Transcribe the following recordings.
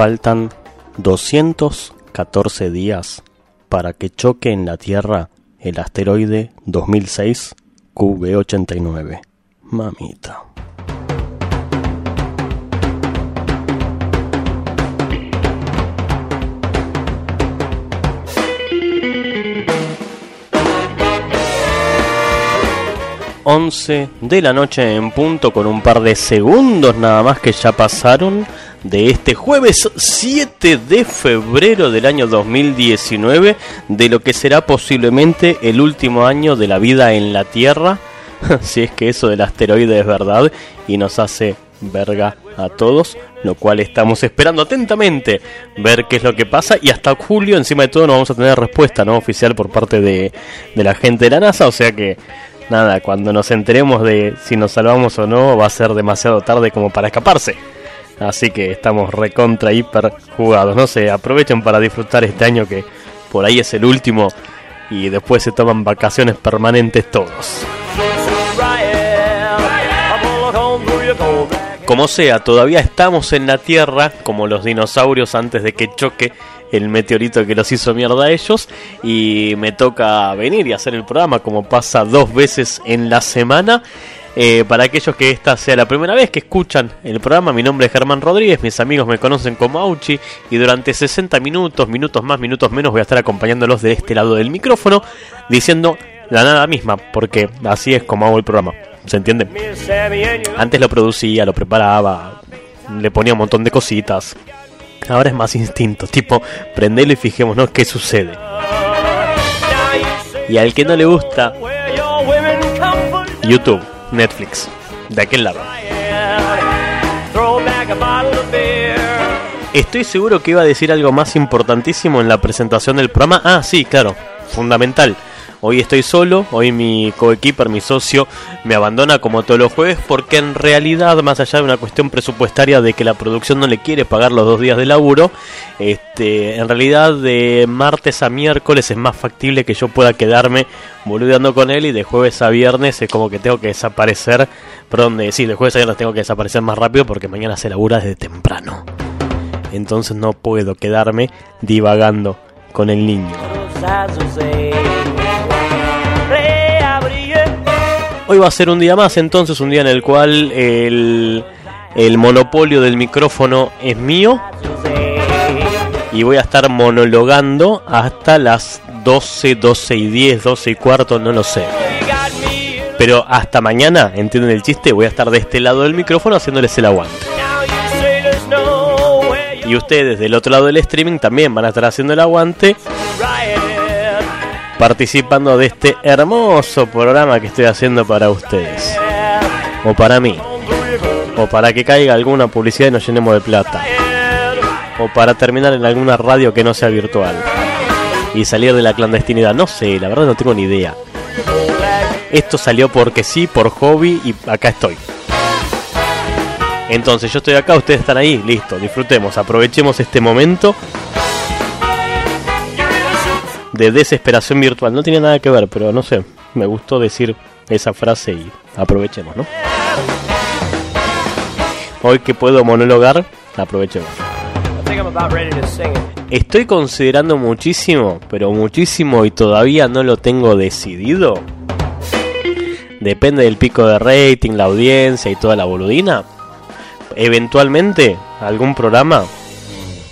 Faltan 214 días para que choque en la Tierra el asteroide 2006 QB89. Mamita. 11 de la noche en punto con un par de segundos nada más que ya pasaron de este jueves 7 de febrero del año 2019 de lo que será posiblemente el último año de la vida en la Tierra si es que eso del asteroide es verdad y nos hace verga a todos, lo cual estamos esperando atentamente ver qué es lo que pasa y hasta julio encima de todo no vamos a tener respuesta no oficial por parte de, de la gente de la NASA, o sea que nada, cuando nos enteremos de si nos salvamos o no, va a ser demasiado tarde como para escaparse. Así que estamos recontra hiper jugados. No sé, aprovechen para disfrutar este año que por ahí es el último y después se toman vacaciones permanentes todos. Como sea, todavía estamos en la Tierra, como los dinosaurios antes de que choque el meteorito que los hizo mierda a ellos y me toca venir y hacer el programa como pasa dos veces en la semana. Eh, para aquellos que esta sea la primera vez que escuchan el programa, mi nombre es Germán Rodríguez, mis amigos me conocen como Auchi y durante 60 minutos, minutos más, minutos menos voy a estar acompañándolos de este lado del micrófono diciendo la nada misma, porque así es como hago el programa, ¿se entiende? Antes lo producía, lo preparaba, le ponía un montón de cositas, Ahora es más instinto, tipo, prendelo y fijémonos qué sucede. Y al que no le gusta, YouTube, Netflix, de aquel lado. Estoy seguro que iba a decir algo más importantísimo en la presentación del programa. Ah, sí, claro, fundamental. Hoy estoy solo, hoy mi coequiper, mi socio, me abandona como todos los jueves porque en realidad, más allá de una cuestión presupuestaria de que la producción no le quiere pagar los dos días de laburo, este, en realidad de martes a miércoles es más factible que yo pueda quedarme boludeando con él y de jueves a viernes es como que tengo que desaparecer, perdón, de, sí, de jueves a viernes tengo que desaparecer más rápido porque mañana se labura desde temprano. Entonces no puedo quedarme divagando con el niño. Hoy va a ser un día más, entonces, un día en el cual el, el monopolio del micrófono es mío. Y voy a estar monologando hasta las 12, 12 y 10, 12 y cuarto, no lo sé. Pero hasta mañana, entienden el chiste, voy a estar de este lado del micrófono haciéndoles el aguante. Y ustedes del otro lado del streaming también van a estar haciendo el aguante participando de este hermoso programa que estoy haciendo para ustedes. O para mí. O para que caiga alguna publicidad y nos llenemos de plata. O para terminar en alguna radio que no sea virtual. Y salir de la clandestinidad. No sé, la verdad no tengo ni idea. Esto salió porque sí, por hobby y acá estoy. Entonces yo estoy acá, ustedes están ahí, listo, disfrutemos, aprovechemos este momento de desesperación virtual. No tiene nada que ver, pero no sé, me gustó decir esa frase y aprovechemos, ¿no? Hoy que puedo monologar, aprovechemos. Estoy considerando muchísimo, pero muchísimo y todavía no lo tengo decidido. Depende del pico de rating, la audiencia y toda la boludina. Eventualmente, algún programa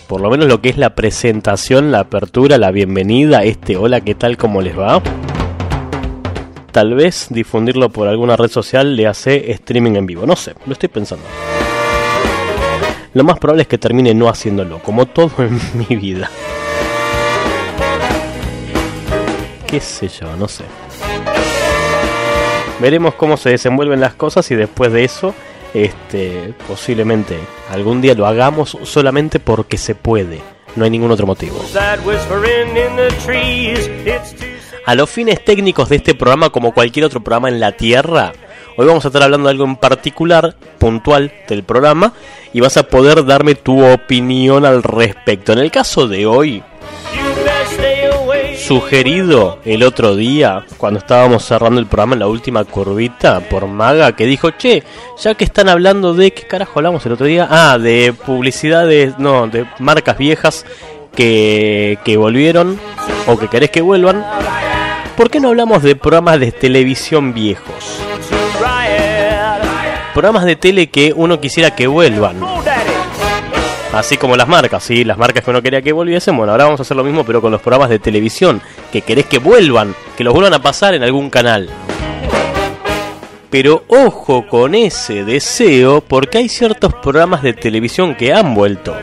por lo menos lo que es la presentación, la apertura, la bienvenida, este hola, ¿qué tal? ¿Cómo les va? Tal vez difundirlo por alguna red social le hace streaming en vivo, no sé, lo estoy pensando. Lo más probable es que termine no haciéndolo, como todo en mi vida. ¿Qué sé yo? No sé. Veremos cómo se desenvuelven las cosas y después de eso este, posiblemente algún día lo hagamos solamente porque se puede, no hay ningún otro motivo. A los fines técnicos de este programa, como cualquier otro programa en la Tierra, hoy vamos a estar hablando de algo en particular, puntual del programa, y vas a poder darme tu opinión al respecto. En el caso de hoy, sugerido el otro día, cuando estábamos cerrando el programa en la última curvita por Maga, que dijo, che, ya que están hablando de, ¿qué carajo hablamos el otro día? Ah, de publicidades, no, de marcas viejas que, que volvieron o que querés que vuelvan. ¿Por qué no hablamos de programas de televisión viejos? Programas de tele que uno quisiera que vuelvan. Así como las marcas, sí, las marcas que uno quería que volviesen, bueno, ahora vamos a hacer lo mismo pero con los programas de televisión, que querés que vuelvan, que los vuelvan a pasar en algún canal. Pero ojo con ese deseo porque hay ciertos programas de televisión que han vuelto.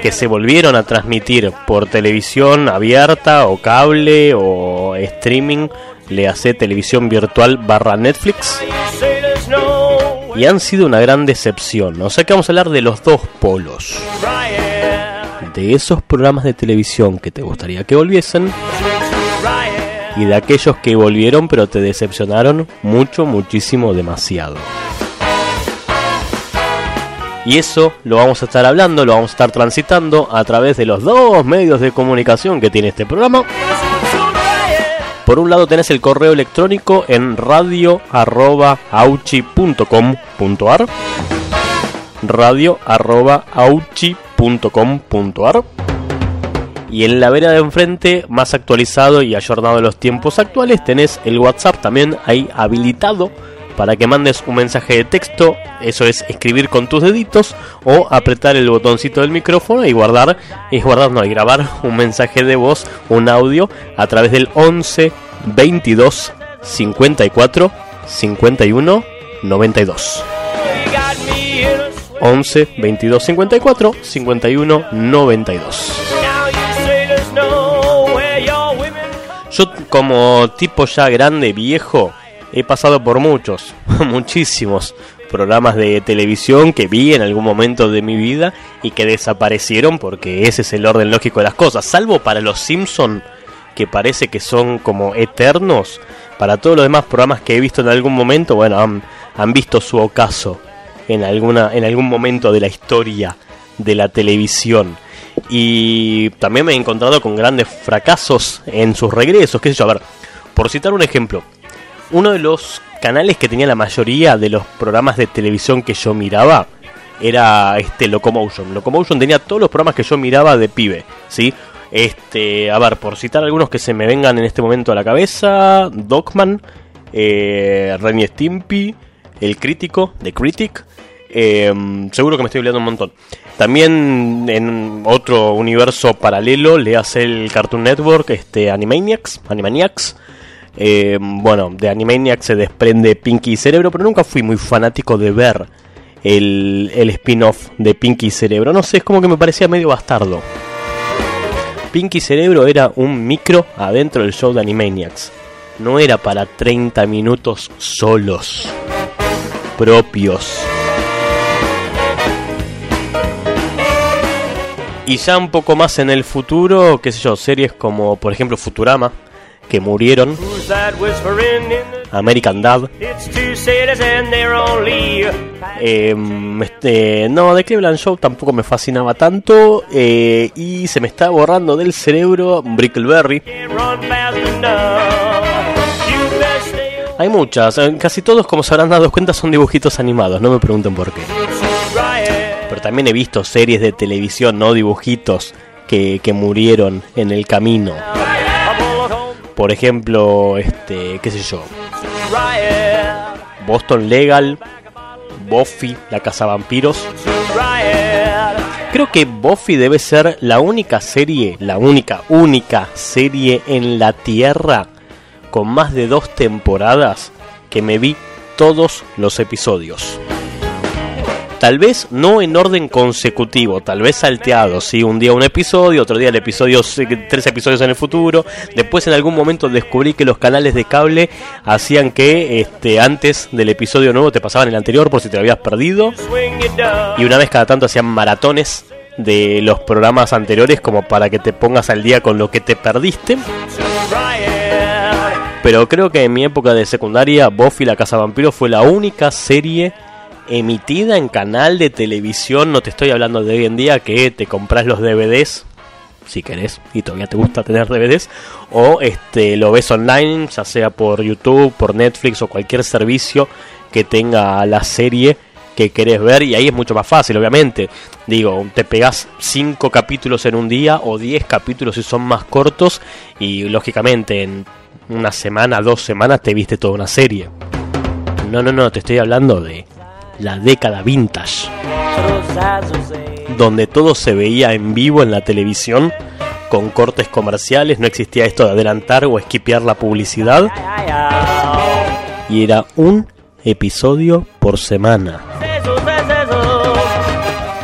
Que se volvieron a transmitir por televisión abierta o cable o streaming. Le hace televisión virtual barra Netflix. Y han sido una gran decepción. O sea que vamos a hablar de los dos polos. De esos programas de televisión que te gustaría que volviesen y de aquellos que volvieron pero te decepcionaron mucho, muchísimo, demasiado. Y eso lo vamos a estar hablando, lo vamos a estar transitando a través de los dos medios de comunicación que tiene este programa. Por un lado tenés el correo electrónico en radio.auchi.com.ar radio.auchi.com.ar y en la vera de enfrente, más actualizado y ayornado de los tiempos actuales, tenés el WhatsApp también ahí habilitado para que mandes un mensaje de texto, eso es escribir con tus deditos o apretar el botoncito del micrófono y guardar, y guardar no, y grabar un mensaje de voz, un audio a través del 11 22 54 51 92. 11 22 54 51 92. Yo como tipo ya grande, viejo, he pasado por muchos, muchísimos programas de televisión que vi en algún momento de mi vida y que desaparecieron porque ese es el orden lógico de las cosas, salvo para los Simpson que parece que son como eternos, para todos los demás programas que he visto en algún momento, bueno, han, visto su ocaso en alguna en algún momento de la historia de la televisión. Y también me he encontrado con grandes fracasos en sus regresos, qué sé a ver, por citar un ejemplo, uno de los canales que tenía la mayoría de los programas de televisión que yo miraba era este Locomotion. Locomotion tenía todos los programas que yo miraba de pibe, ¿sí? Este, a ver, por citar algunos que se me vengan en este momento a la cabeza, Dogman, eh, Stimpy, El Crítico, The Critic, Em, seguro que me estoy olvidando un montón. También en otro universo paralelo le hace el Cartoon Network este, Animaniacs. Animaniacs. Em, bueno, de Animaniacs se desprende Pinky y Cerebro, pero nunca fui muy fanático de ver el, el spin-off de Pinky y Cerebro. No sé, es como que me parecía medio bastardo. Pinky Cerebro era un micro adentro del show de Animaniacs. No era para 30 minutos solos, propios. Y ya un poco más en el futuro, qué sé yo, series como por ejemplo Futurama, que murieron. American Dad. Em, este, no, The Cleveland Show tampoco me fascinaba tanto. Eh, y se me está borrando del cerebro Brickleberry. Hay muchas, eh, casi todos como se habrán dado cuenta son dibujitos animados, no me pregunten por qué pero también he visto series de televisión, no dibujitos, que, murieron en el camino. Por ejemplo, este, qué sé yo. Boston Legal, Buffy, la casa vampiros. Creo que Buffy debe ser la única serie, la única, única serie en la Tierra con más de dos temporadas que me vi todos los episodios. Tal vez no en orden consecutivo, tal vez salteado, ¿sí? Un día un episodio, otro día el episodio, tres episodios en el futuro. Después en algún momento descubrí que los canales de cable hacían que este, antes del episodio nuevo te pasaban el anterior por si te lo habías perdido. Y una vez cada tanto hacían maratones de los programas anteriores como para que te pongas al día con lo que te perdiste. Pero creo que en mi época de secundaria, Buffy la Casa Vampiro fue la única serie emitida en canal de televisión, no te estoy hablando de hoy en día que te compras los DVDs si querés y todavía te gusta tener DVDs, o este lo ves online, ya sea por YouTube, por Netflix o cualquier servicio que tenga la serie que querés ver y ahí es mucho más fácil, obviamente. Digo, te pegás 5 capítulos en un día o 10 capítulos si son más cortos y lógicamente en una semana, dos semanas te viste toda una serie. No, no, no, te estoy hablando de la década vintage. Donde todo se veía en vivo en la televisión con cortes comerciales, no existía esto de adelantar o esquipear la publicidad. Y era un episodio por semana.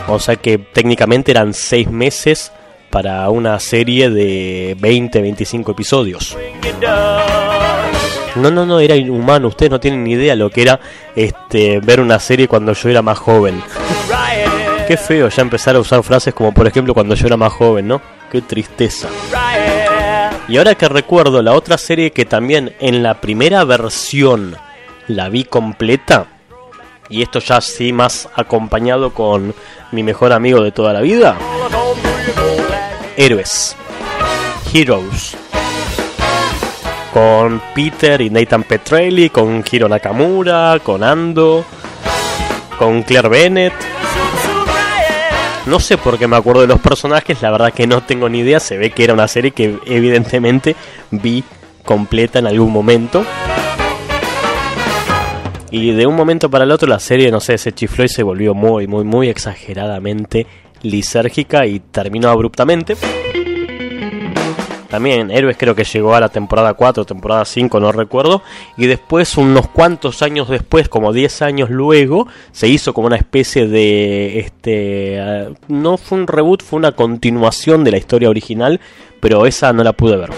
O sea que técnicamente eran seis meses para una serie de 20-25 episodios. No, no, no, era inhumano. Ustedes no tienen ni idea lo que era este ver una serie cuando yo era más joven. Qué feo ya empezar a usar frases como por ejemplo cuando yo era más joven, ¿no? Qué tristeza. Y ahora que recuerdo la otra serie que también en la primera versión la vi completa, y esto ya sí más acompañado con mi mejor amigo de toda la vida, Héroes, Heroes, con Peter y Nathan Petrelli, con Hiro Nakamura, con Ando, con Claire Bennett. No sé por qué me acuerdo de los personajes, la verdad que no tengo ni idea, se ve que era una serie que evidentemente vi completa en algún momento. Y de un momento para el otro la serie, no sé, se chifló y se volvió muy, muy, muy exageradamente lisérgica y terminó abruptamente. También Héroes creo que llegó a la temporada 4, temporada 5, no recuerdo. Y después, unos cuantos años después, como 10 años luego, se hizo como una especie de... este eh, No fue un reboot, fue una continuación de la historia original, pero esa no la pude ver.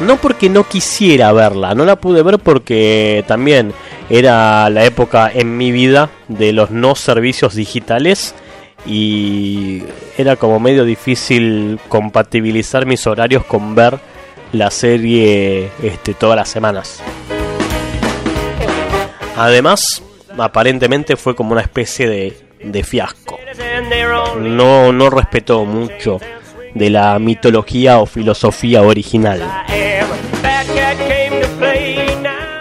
No porque no quisiera verla, no la pude ver porque también era la época en mi vida de los no servicios digitales y era como medio difícil compatibilizar mis horarios con ver la serie este, todas las semanas. Además, aparentemente fue como una especie de, de fiasco. No, no respetó mucho de la mitología o filosofía original.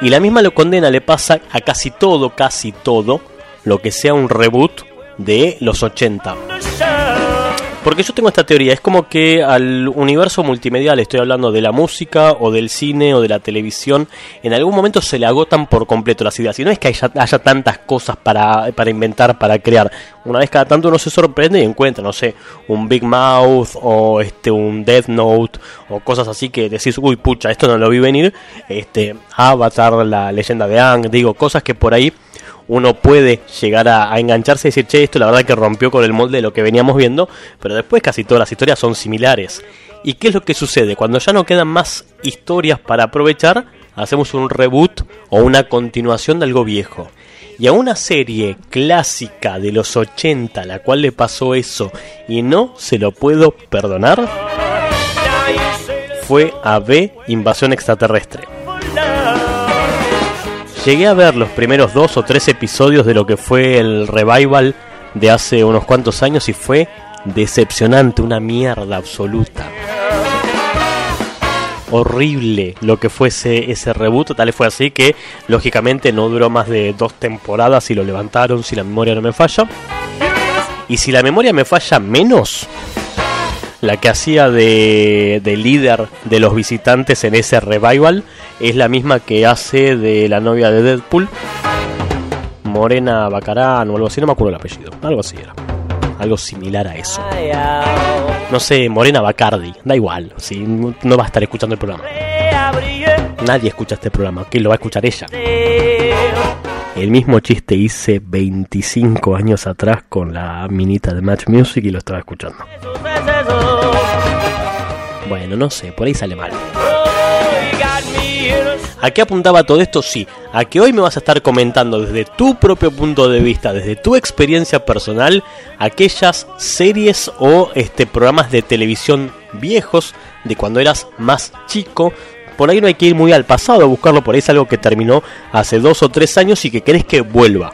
Y la misma lo condena le pasa a casi todo, casi todo, lo que sea un reboot de los 80. Porque yo tengo esta teoría, es como que al universo multimedial, estoy hablando de la música o del cine o de la televisión, en algún momento se le agotan por completo las ideas. Y no es que haya, tantas cosas para, para, inventar, para crear. Una vez cada tanto uno se sorprende y encuentra, no sé, un Big Mouth o este un Death Note o cosas así que decís, uy pucha, esto no lo vi venir. Este Avatar, la leyenda de Ang, digo, cosas que por ahí uno puede llegar a, engancharse y decir, che, esto la verdad que rompió con el molde de lo que veníamos viendo, pero después casi todas las historias son similares. ¿Y qué es lo que sucede? Cuando ya no quedan más historias para aprovechar, hacemos un reboot o una continuación de algo viejo. Y a una serie clásica de los 80, la cual le pasó eso y no se lo puedo perdonar, fue a B Invasión Extraterrestre. Llegué a ver los primeros dos o tres episodios de lo que fue el revival de hace unos cuantos años y fue decepcionante, una mierda absoluta. Horrible lo que fue ese, reboot, tal fue así que lógicamente no duró más de dos temporadas y lo levantaron si la memoria no me falla. Y si la memoria me falla menos, la que hacía de, de, líder de los visitantes en ese revival es la misma que hace de la novia de Deadpool, Morena Bacarán o algo así, no me acuerdo el apellido, algo así era. Algo similar a eso. No sé, Morena Bacardi, da igual, si no va a estar escuchando el programa. Nadie escucha este programa, ¿quién lo va a escuchar ella? El mismo chiste hice 25 años atrás con la minita de Match Music y lo estaba escuchando. Bueno, no sé, por ahí sale mal. ¿A qué apuntaba todo esto? Sí, a que hoy me vas a estar comentando desde tu propio punto de vista, desde tu experiencia personal, aquellas series o este, programas de televisión viejos de cuando eras más chico. Por ahí no hay que ir muy al pasado a buscarlo, por ahí es algo que terminó hace dos o tres años y que querés que vuelva.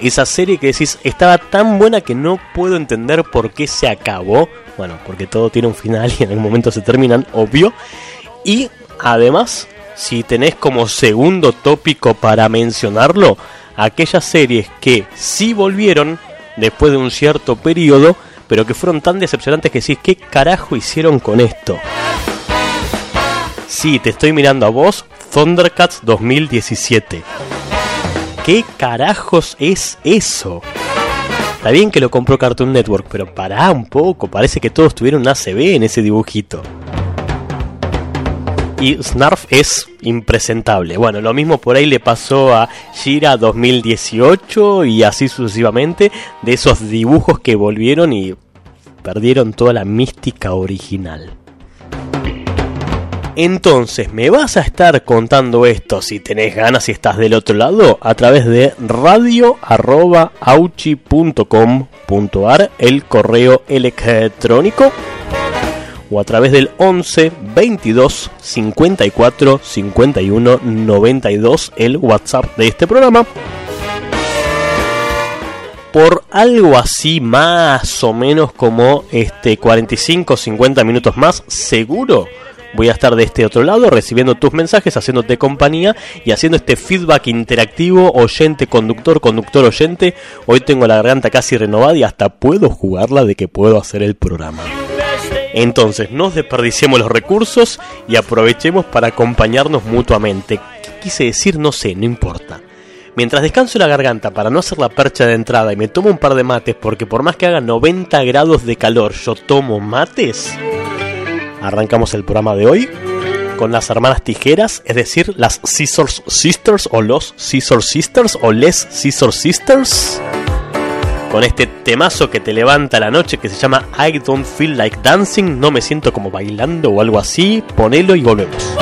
esa serie que decís estaba tan buena que no puedo entender por qué se acabó. Bueno, porque todo tiene un final y en algún momento se terminan, obvio. Y además, si tenés como segundo tópico para mencionarlo, aquellas series que sí volvieron después de un cierto periodo, pero que fueron tan decepcionantes que decís, ¿qué carajo hicieron con esto? Sí, te estoy mirando a vos, Thundercats 2017. ¿Qué carajos es eso? Está bien que lo compró Cartoon Network, pero pará un poco, parece que todos tuvieron un ACB en ese dibujito. Y Snarf es impresentable. Bueno, lo mismo por ahí le pasó a Shira 2018 y así sucesivamente, de esos dibujos que volvieron y perdieron toda la mística original. Entonces, ¿me vas a estar contando esto si tenés ganas y estás del otro lado? A través de radio.auchi.com.ar, el correo electrónico, o a través del 11 22 54 51 92, el WhatsApp de este programa. Por algo así más o menos como este 45 50 minutos más, seguro voy a estar de este otro lado recibiendo tus mensajes, haciéndote compañía y haciendo este feedback interactivo, oyente, conductor, conductor, oyente. Hoy tengo la garganta casi renovada y hasta puedo jugarla de que puedo hacer el programa. Entonces, no desperdiciemos los recursos y aprovechemos para acompañarnos mutuamente. ¿Qué quise decir? No sé, no importa. Mientras descanso la garganta para no hacer la percha de entrada y me tomo un par de mates, porque por más que haga 90 grados de calor, yo tomo mates arrancamos el programa de hoy con las hermanas tijeras, es decir, las Scissors Sisters o los Scissors Sisters o les Scissors Sisters. Con este temazo que te levanta la noche que se llama I Don't Feel Like Dancing, no me siento como bailando o algo así, ponelo y volvemos.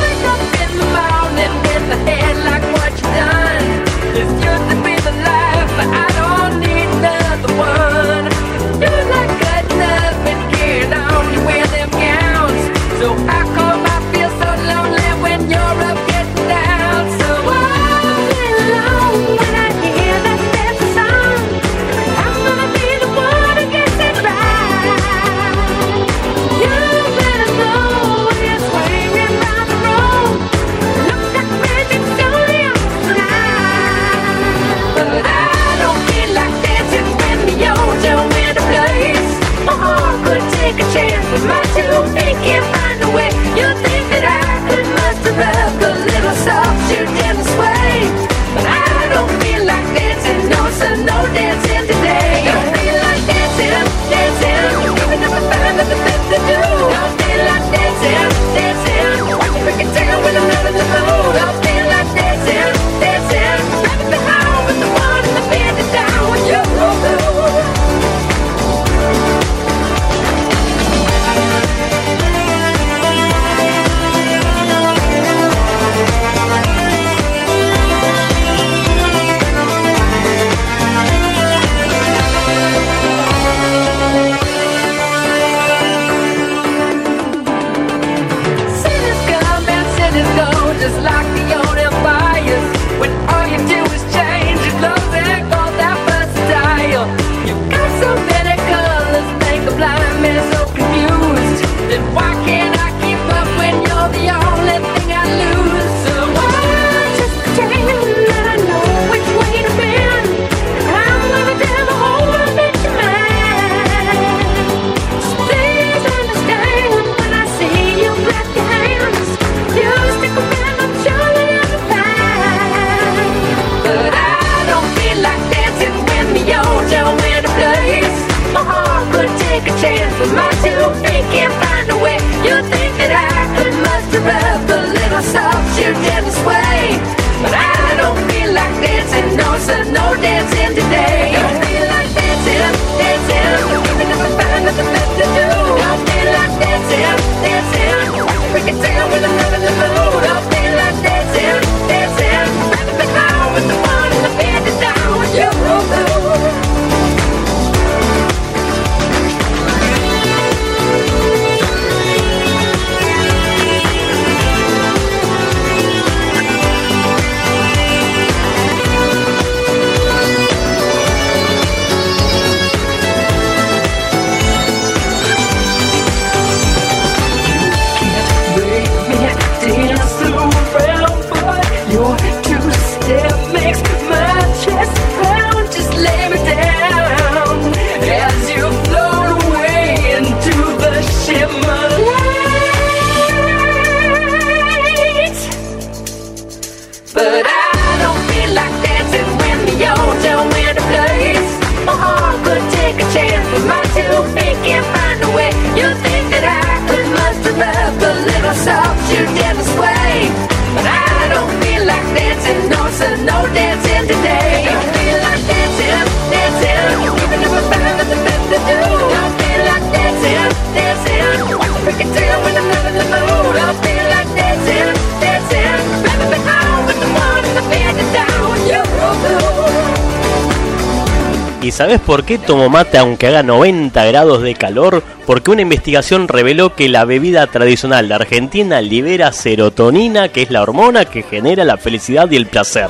Sabes por qué tomo mate aunque haga 90 grados de calor? Porque una investigación reveló que la bebida tradicional de Argentina libera serotonina, que es la hormona que genera la felicidad y el placer.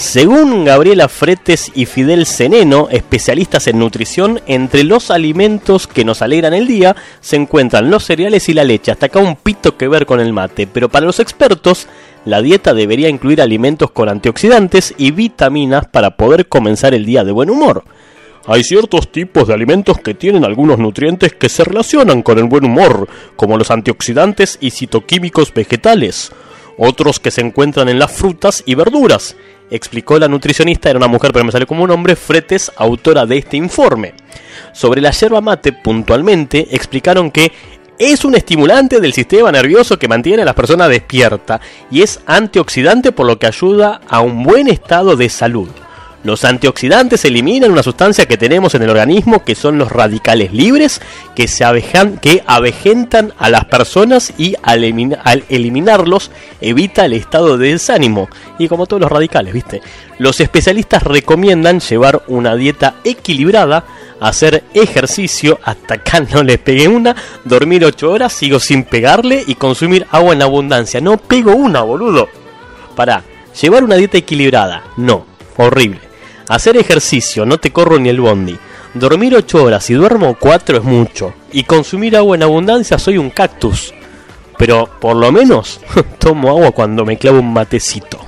Según Gabriela Fretes y Fidel Ceneno, especialistas en nutrición, entre los alimentos que nos alegran el día se encuentran los cereales y la leche. Hasta acá un pito que ver con el mate, pero para los expertos, la dieta debería incluir alimentos con antioxidantes y vitaminas para poder comenzar el día de buen humor. Hay ciertos tipos de alimentos que tienen algunos nutrientes que se relacionan con el buen humor, como los antioxidantes y citoquímicos vegetales, otros que se encuentran en las frutas y verduras, explicó la nutricionista, era una mujer pero me sale como un hombre, Fretes, autora de este informe. Sobre la yerba mate, puntualmente, explicaron que es un estimulante del sistema nervioso que mantiene a las personas despierta y es antioxidante por lo que ayuda a un buen estado de salud. Los antioxidantes eliminan una sustancia que tenemos en el organismo que son los radicales libres que, se abejan, que avejentan a las personas y al, eliminarlos evita el estado de desánimo. Y como todos los radicales, ¿viste? Los especialistas recomiendan llevar una dieta equilibrada, hacer ejercicio, hasta acá no le pegué una, dormir 8 horas, sigo sin pegarle y consumir agua en abundancia. No pego una, boludo. Para, llevar una dieta equilibrada, no, horrible Hacer ejercicio, no te corro ni el bondi. Dormir 8 horas y duermo 4 es mucho. Y consumir agua en abundancia soy un cactus. Pero por lo menos tomo agua cuando me clavo un matecito.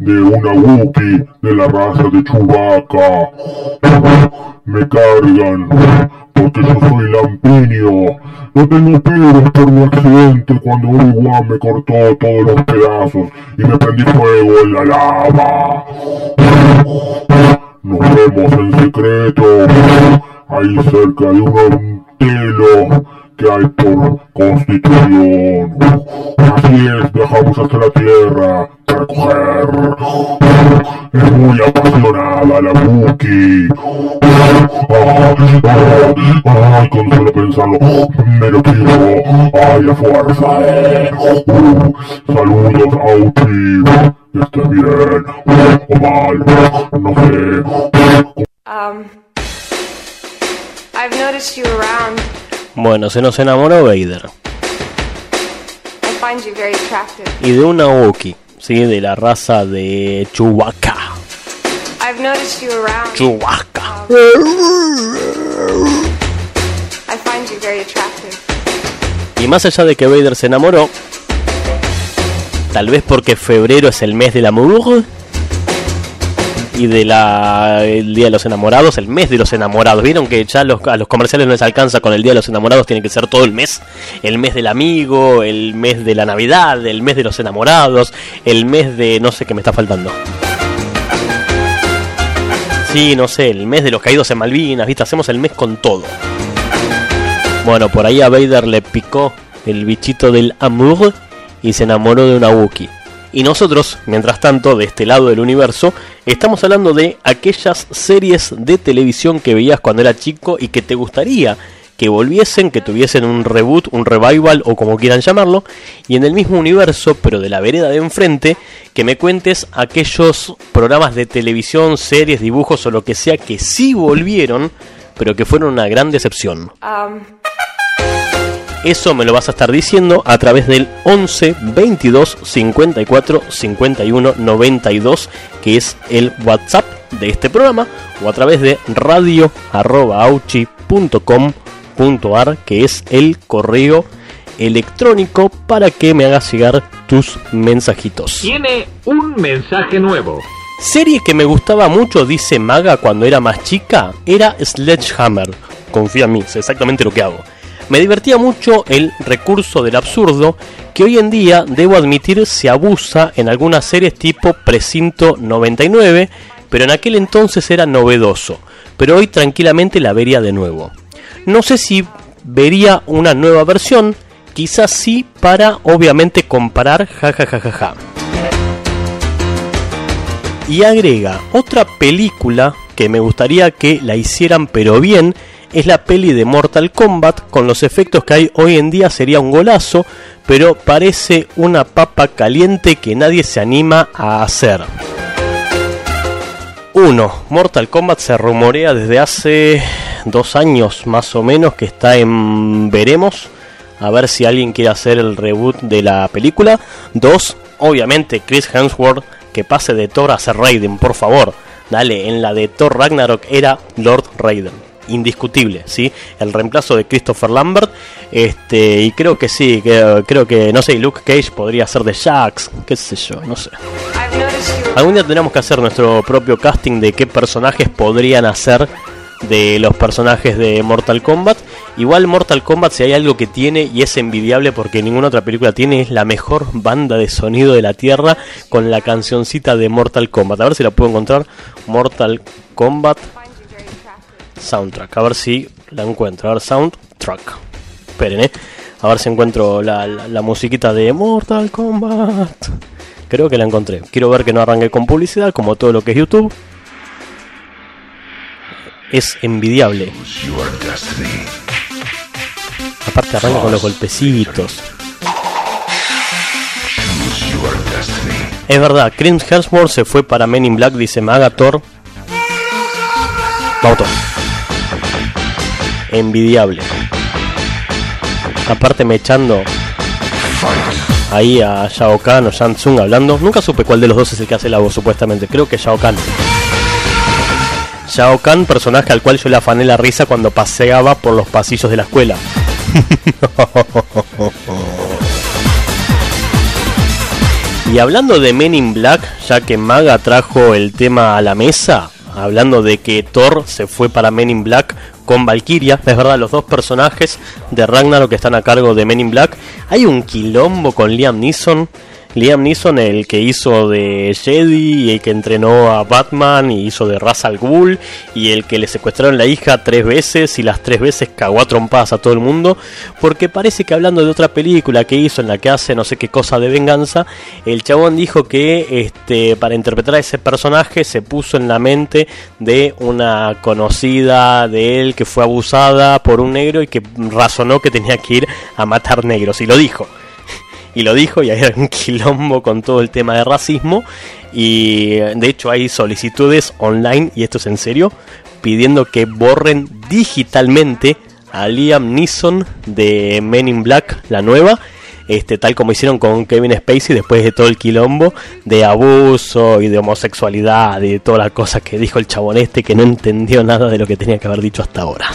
De una Wookiee de la raza de Chewbacca. Me cargan porque yo soy lampiño. No tengo pelos por mi accidente cuando Obi-Wan me cortó todos los pedazos y me prendí fuego en la lava. Nos vemos en secreto, ahí cerca de un telo constitución. Así es, viajamos hasta la tierra para coger. Es muy apasionada la Buki. Ay, con solo pensarlo, me lo quiero. Ay, a fuerza, saludos, Auti. Bien o mal, no sé. Um, I've noticed you around. Bueno, se nos enamoró Vader. I find you very attractive. Y de una Wookiee, ¿sí? De la raza de Chewbacca. I've noticed you around. Chewbacca. I find you very attractive. Y más allá de que Vader se enamoró, tal vez porque febrero es el mes del amor y de la el Día de los Enamorados, el mes de los enamorados. Vieron que ya los, a los comerciales no les alcanza con el Día de los Enamorados, tiene que ser todo el mes. El mes del amigo, el mes de la Navidad, el mes de los enamorados, el mes de no sé qué me está faltando. Sí, no sé, el mes de los caídos en Malvinas, ¿viste? Hacemos el mes con todo. Bueno, por ahí a Vader le picó el bichito del amour y se enamoró de una Wookiee. Y nosotros, mientras tanto, de este lado del universo, estamos hablando de aquellas series de televisión que veías cuando era chico y que te gustaría que volviesen, que tuviesen un reboot, un revival o como quieran llamarlo, y en el mismo universo, pero de la vereda de enfrente, que me cuentes aquellos programas de televisión, series, dibujos o lo que sea que sí volvieron, pero que fueron una gran decepción. Eso me lo vas a estar diciendo a través del 11 22 54 51 92, que es el WhatsApp de este programa, o a través de radio.auchi.com.ar, que es el correo electrónico para que me hagas llegar tus mensajitos. Tiene un mensaje nuevo. Serie que me gustaba mucho, dice Maga cuando era más chica, era Sledgehammer. Confía en mí, sé exactamente lo que hago. Me divertía mucho el recurso del absurdo que hoy en día, debo admitir, se abusa en algunas series tipo Precinto 99, pero en aquel entonces era novedoso, pero hoy tranquilamente la vería de nuevo. No sé si vería una nueva versión, quizás sí para obviamente comparar jajajajaja. Y agrega otra película que me gustaría que la hicieran pero bien es la peli de Mortal Kombat. Con los efectos que hay hoy en día sería un golazo, pero parece una papa caliente que nadie se anima a hacer. 1. Mortal Kombat se rumorea desde hace dos años más o menos que está en veremos. A ver si alguien quiere hacer el reboot de la película. 2. Obviamente Chris Hemsworth que pase de Thor a ser Raiden, por favor. Dale, en la de Thor Ragnarok era Lord Raiden indiscutible, ¿sí? El reemplazo de Christopher Lambert, este, y creo que sí, que, creo que, no sé, Luke Cage podría ser de Jax, qué sé yo, no sé. Algún día tendremos que hacer nuestro propio casting de qué personajes podrían hacer de los personajes de Mortal Kombat. Igual Mortal Kombat si hay algo que tiene y es envidiable porque ninguna otra película tiene es la mejor banda de sonido de la Tierra con la cancioncita de Mortal Kombat. A ver si la puedo encontrar. Mortal Kombat soundtrack. A ver si la encuentro. A ver, soundtrack. Esperen, eh. A ver si encuentro la, la, musiquita de Mortal Kombat. Creo que la encontré. Quiero ver que no arranque con publicidad, como todo lo que es YouTube. Es envidiable. Aparte arranca con los golpecitos. Es verdad, Chris Hemsworth se fue para Men in Black, dice Magator. Vamos envidiable. Aparte me echando ahí a Shao Kahn o Shang Tsung hablando. Nunca supe cuál de los dos es el que hace la voz supuestamente. Creo que Shao Kahn. Shao Kahn, personaje al cual yo le afané la risa cuando paseaba por los pasillos de la escuela. y hablando de Men in Black, ya que Maga trajo el tema a la mesa, hablando de que Thor se fue para Men in Black con Valkyria, es verdad, los dos personajes de Ragnarok que están a cargo de Men in Black. Hay un quilombo con Liam Neeson Liam Neeson, el que hizo de Jedi y el que entrenó a Batman y hizo de Ra's al Ghul y el que le secuestraron la hija tres veces y las tres veces cagó a trompadas a todo el mundo, porque parece que hablando de otra película que hizo en la que hace no sé qué cosa de venganza, el chabón dijo que este para interpretar a ese personaje se puso en la mente de una conocida de él que fue abusada por un negro y que razonó que tenía que ir a matar negros y lo dijo y lo dijo y hay un quilombo con todo el tema de racismo y de hecho hay solicitudes online y esto es en serio pidiendo que borren digitalmente a Liam Neeson de Men in Black la nueva este, tal como hicieron con Kevin Spacey después de todo el quilombo de abuso y de homosexualidad y de todas las cosas que dijo el chabón este que no entendió nada de lo que tenía que haber dicho hasta ahora.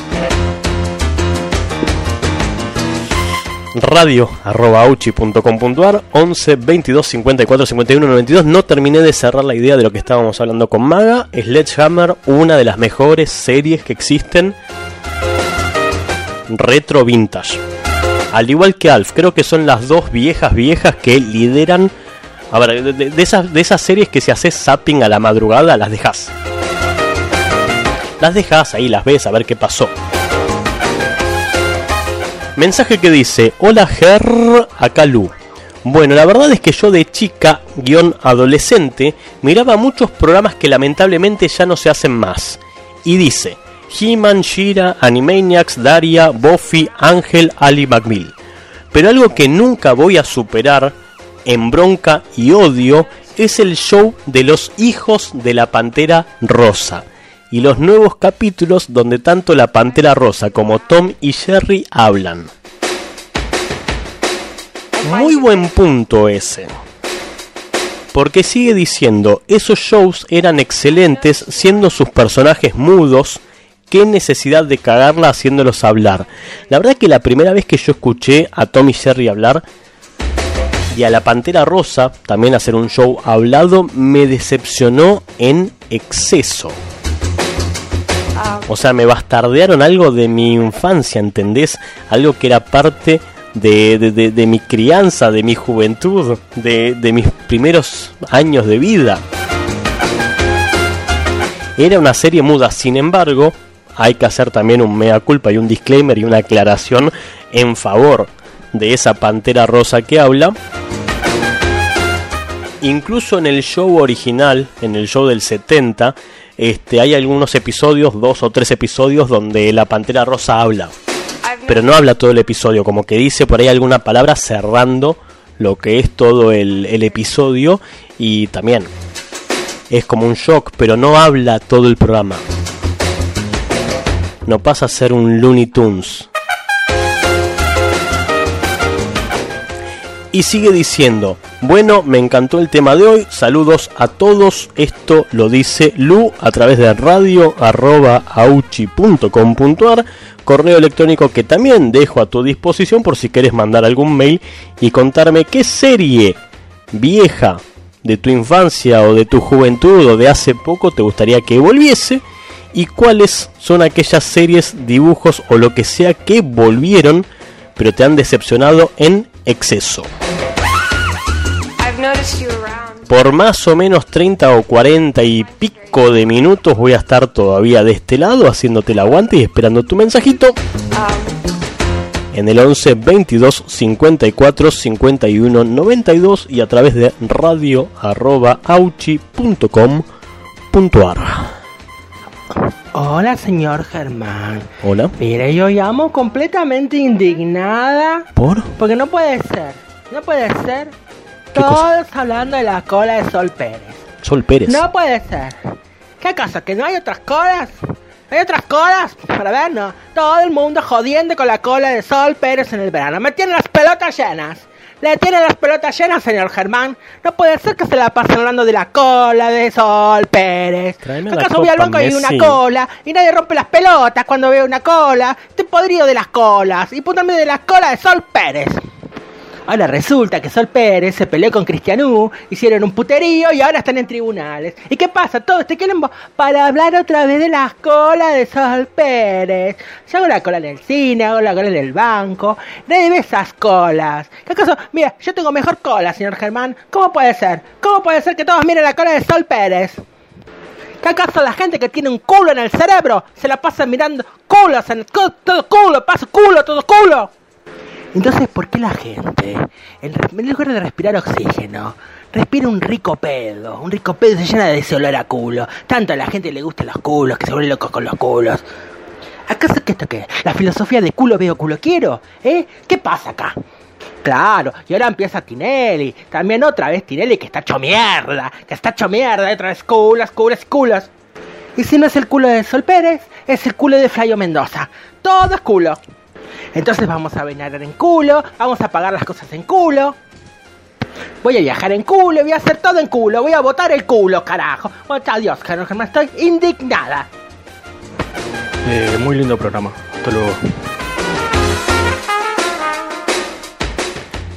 Radio arroba 11 22 54 51 92 no terminé de cerrar la idea de lo que estábamos hablando con Maga. Sledgehammer una de las mejores series que existen. Retro vintage. Al igual que Alf creo que son las dos viejas viejas que lideran. A ver de, esas, de esas series que si haces zapping a la madrugada las dejas las dejas ahí las ves a ver qué pasó Mensaje que dice, hola Ger, acá Lu. Bueno, la verdad es que yo de chica, guion adolescente, miraba muchos programas que lamentablemente ya no se hacen más. Y dice, He-Man, Shira, Animaniacs, Daria, Buffy, Ángel, Ali McMill. Pero algo que nunca voy a superar, en bronca y odio, es el show de los hijos de la Pantera Rosa y los nuevos capítulos donde tanto la Pantera Rosa como Tom y Jerry hablan. Muy buen punto ese. Porque sigue diciendo, esos shows eran excelentes siendo sus personajes mudos, qué necesidad de cagarla haciéndolos hablar. La verdad que la primera vez que yo escuché a Tom y Jerry hablar y a la Pantera Rosa también hacer un show hablado me decepcionó en exceso. O sea, me bastardearon algo de mi infancia, ¿entendés? Algo que era parte de, mi crianza, de mi juventud, de, de mis primeros años de vida. Era una serie muda, sin embargo, hay que hacer también un mea culpa y un disclaimer y una aclaración en favor de esa pantera rosa que habla. Incluso en el show original, en el show del 70, este, hay algunos episodios, dos o tres episodios, donde la Pantera Rosa habla. Pero no habla todo el episodio, como que dice por ahí alguna palabra cerrando lo que es todo el, el episodio. Y también es como un shock, pero no habla todo el programa. No pasa a ser un Looney Tunes. Y sigue diciendo, bueno, me encantó el tema de hoy, saludos a todos, esto lo dice Lu a través de radio arroba correo electrónico que también dejo a tu disposición por si quieres mandar algún mail y contarme qué serie vieja de tu infancia o de tu juventud o de hace poco te gustaría que volviese y cuáles son aquellas series, dibujos o lo que sea que volvieron pero te han decepcionado en exceso. Por más o menos 30 o 40 y pico de minutos voy a estar todavía de este lado haciéndote el aguante y esperando tu mensajito Um, en el 11 22 54 51 92 y a través de radio arroba auchi.com.ar. Hola, señor Germán. Hola. Mire, yo llamo completamente indignada ¿Por? porque no puede ser. No puede ser. ¿Qué Todos cosa? hablando de la cola de Sol Pérez. Sol Pérez. No puede ser. ¿Qué acaso? ¿Que no hay otras colas? ¿Hay otras colas? Para ver, no. Todo el mundo jodiendo con la cola de Sol Pérez en el verano. Me tienen las pelotas llenas. Le tienen las pelotas llenas, señor Germán. No puede ser que se la pasen hablando de la cola de Sol Pérez. Tráeme ¿Acaso voy al banco y hay una cola? Y nadie rompe las pelotas cuando veo una cola. Estoy podrido de las colas. Y puntualmente de la cola de Sol Pérez. Ahora resulta que Sol Pérez se peleó con Cristianú, hicieron un puterío y ahora están en tribunales. ¿Y qué pasa? Todo este quilombo para hablar otra vez de las colas de Sol Pérez. Yo hago la cola en el cine, hago la cola en el banco. Nadie ve esas colas. ¿Qué acaso? Mira, yo tengo mejor cola, señor Germán. ¿Cómo puede ser? ¿Cómo puede ser que todos miren la cola de Sol Pérez? ¿Qué acaso la gente que tiene un culo en el cerebro se la pasa mirando culos en todo culo, paso culo, todo culo? Entonces, ¿por qué la gente, en, lugar de respirar oxígeno, respira un rico pedo? Un rico pedo se llena de ese olor a culo. Tanto a la gente le gustan los culos, que se vuelve locos con los culos. ¿Acaso que esto qué? ¿La filosofía de culo veo, culo quiero? ¿Eh? ¿Qué pasa acá? Claro, y ahora empieza Tinelli. También otra vez Tinelli que está hecho mierda. Que está hecho mierda. Otra vez culos, culos, culos. Y si no es el culo de Sol Pérez, es el culo de Flavio Mendoza. Todo es culo. Entonces vamos a venir en culo, vamos a pagar las cosas en culo. Voy a viajar en culo, voy a hacer todo en culo, voy a botar el culo, carajo. Bueno, adiós, Germán, Germán, estoy indignada. Eh, muy lindo programa. Hasta luego.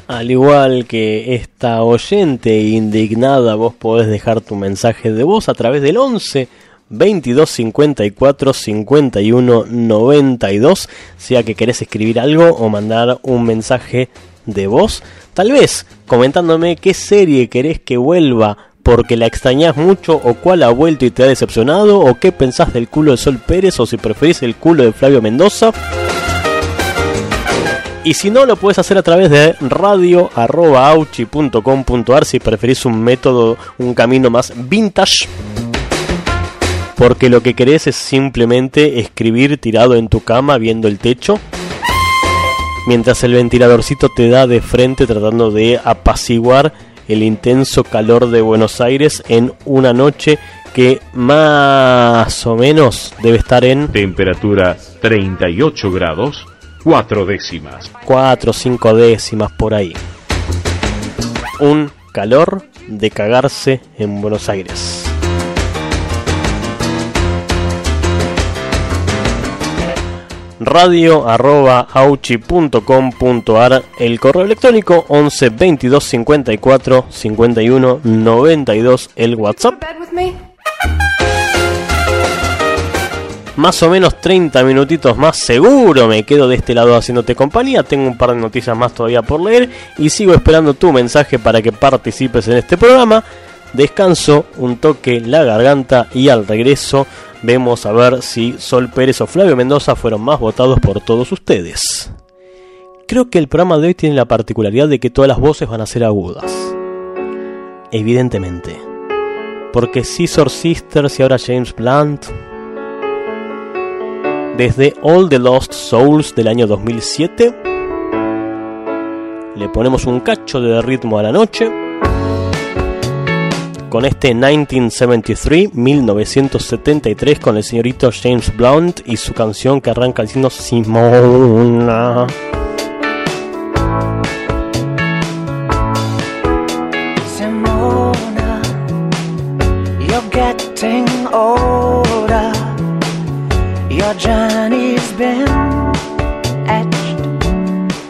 Al igual que esta oyente indignada, vos podés dejar tu mensaje de voz a través del 11 22 54 51 92, sea que querés escribir algo o mandar un mensaje de voz, tal vez comentándome qué serie querés que vuelva porque la extrañás mucho o cuál ha vuelto y te ha decepcionado o qué pensás del culo de Sol Pérez o si preferís el culo de Flavio Mendoza. Y si no, lo puedes hacer a través de radio.auchi.com.ar si preferís un método, un camino más vintage. Porque lo que querés es simplemente escribir tirado en tu cama viendo el techo. Mientras el ventiladorcito te da de frente tratando de apaciguar el intenso calor de Buenos Aires en una noche que más o menos debe estar en Temperatura 38 grados, 4 décimas. 4 o 5 décimas por ahí. Un calor de cagarse en Buenos Aires. Radio arroba auchi.com.ar el correo electrónico 11 22 54 51 92 el whatsapp más o menos 30 minutitos más seguro me quedo de este lado haciéndote compañía. Tengo un par de noticias más todavía por leer y sigo esperando tu mensaje para que participes en este programa descanso, un toque la garganta y al regreso vemos a ver si Sol Pérez o Flavio Mendoza fueron más votados por todos ustedes. Creo que el programa de hoy tiene la particularidad de que todas las voces van a ser agudas. Evidentemente. Porque Scissor Sisters y ahora James Blunt. Desde All the Lost Souls del año 2007. Le ponemos un cacho de ritmo a la noche con este 1973, 1973, con el señorito James Blunt y su canción que arranca diciendo Simona. Simona, you're getting older. Your journey's been etched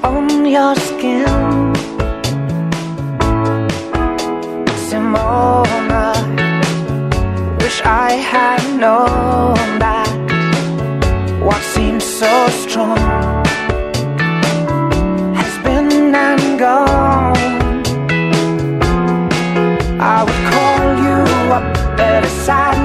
on your skin. wish I had known that what seems so strong has been and gone. I would call you up, but it's sad.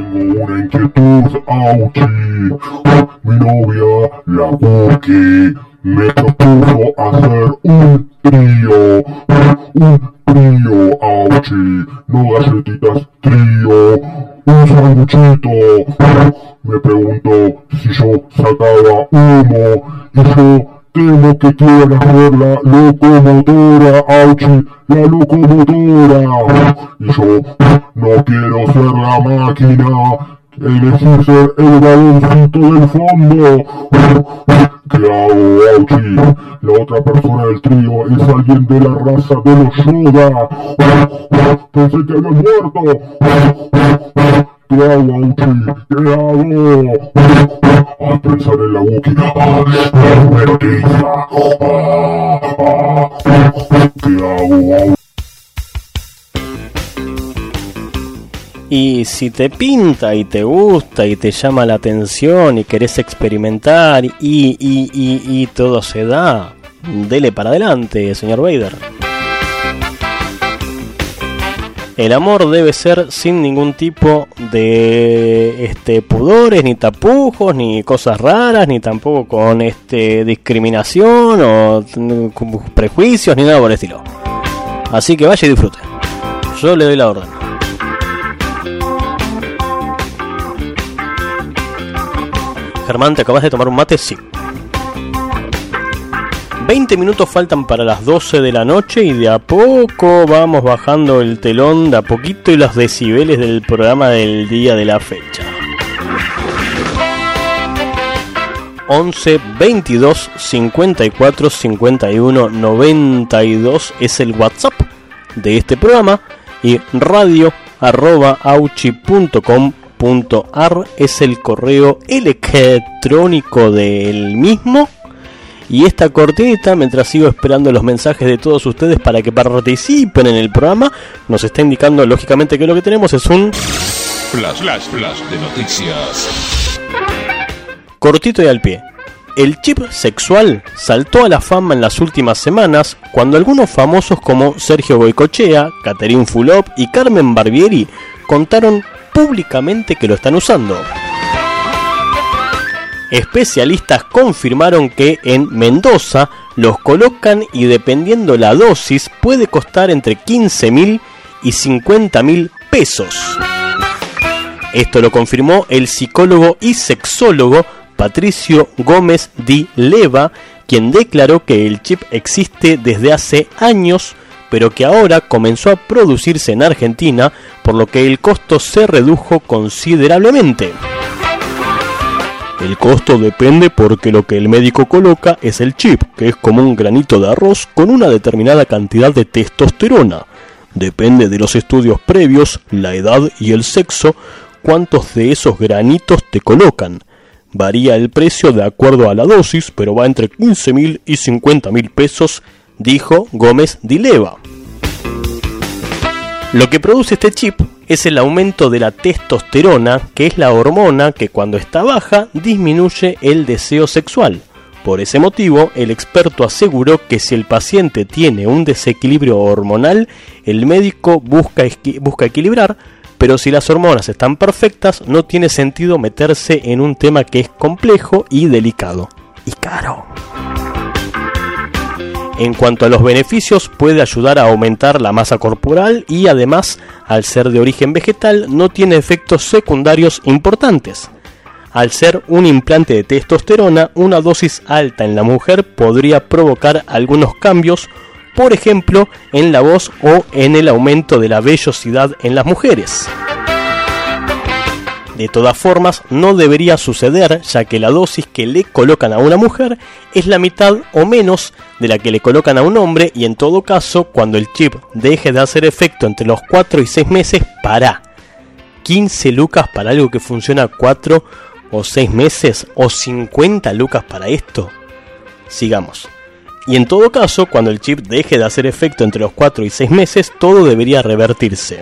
ninguna inquietud, auchi. Mi novia, la Buki, me propuso hacer un trío, un trío, auchi. No galletitas, trío, un sanguchito. Me preguntó si yo sacaba humo y yo Temo que quieras ver la locomotora, Auchi, la locomotora. Y yo no quiero ser la máquina, elegir ser el baloncito del fondo. ¿Qué hago, Auchi? La otra persona del trío es alguien de la raza de los Yoda. Pensé que habían muerto. ¿Qué hago? A pensar en la Wookiee. Ah, darme noticia. Ah, ah. ¿Qué hago, Auchi? Y si te pinta y te gusta y te llama la atención y querés experimentar y, y, y, y todo se da, dele para adelante, señor Vader. El amor debe ser sin ningún tipo de este pudores, ni tapujos, ni cosas raras, ni tampoco con este discriminación o mm, prejuicios, ni nada por el estilo. Así que vaya y disfrute. Yo le doy la orden. Germán, ¿te acabas de tomar un mate? Sí. 20 minutos faltan para las 12 de la noche y de a poco vamos bajando el telón de a poquito y los decibeles del programa del día de la fecha. 11 22 54 51 92 es el WhatsApp de este programa y radio arroba es el correo electrónico del mismo. Y esta cortinita, mientras sigo esperando los mensajes de todos ustedes para que participen en el programa, nos está indicando lógicamente que lo que tenemos es un Flash, flash, flash de noticias. cortito y al pie. El chip sexual saltó a la fama en las últimas semanas cuando algunos famosos como Sergio Goicochea, Caterín Fulop y Carmen Barbieri contaron públicamente que lo están usando. Especialistas confirmaron que en Mendoza los colocan y dependiendo la dosis puede costar entre 15 mil y 50 mil pesos. Esto lo confirmó el psicólogo y sexólogo Patricio Gómez Di Leva, quien declaró que el chip existe desde hace años, pero que ahora comenzó a producirse en Argentina, por lo que el costo se redujo considerablemente. El costo depende porque lo que el médico coloca es el chip, que es como un granito de arroz con una determinada cantidad de testosterona. Depende de los estudios previos, la edad y el sexo, cuántos de esos granitos te colocan. Varía el precio de acuerdo a la dosis, pero va entre 15 mil y 50 mil pesos, dijo Gómez Dileva. Lo que produce este chip es el aumento de la testosterona, que es la hormona que cuando está baja disminuye el deseo sexual. Por ese motivo, el experto aseguró que si el paciente tiene un desequilibrio hormonal, el médico busca, busca equilibrar, pero si las hormonas están perfectas, no tiene sentido meterse en un tema que es complejo y delicado. Y caro. En cuanto a los beneficios, puede ayudar a aumentar la masa corporal y además, al ser de origen vegetal, no tiene efectos secundarios importantes. Al ser un implante de testosterona, una dosis alta en la mujer podría provocar algunos cambios, por ejemplo, en la voz o en el aumento de la vellosidad en las mujeres. De todas formas, no debería suceder, ya que la dosis que le colocan a una mujer es la mitad o menos de la que le colocan a un hombre y en todo caso, cuando el chip deje de hacer efecto entre los 4 y 6 meses, para. 15 lucas para algo que funciona 4 o 6 meses o 50 lucas para esto. Sigamos. Y en todo caso, cuando el chip deje de hacer efecto entre los 4 y 6 meses, todo debería revertirse.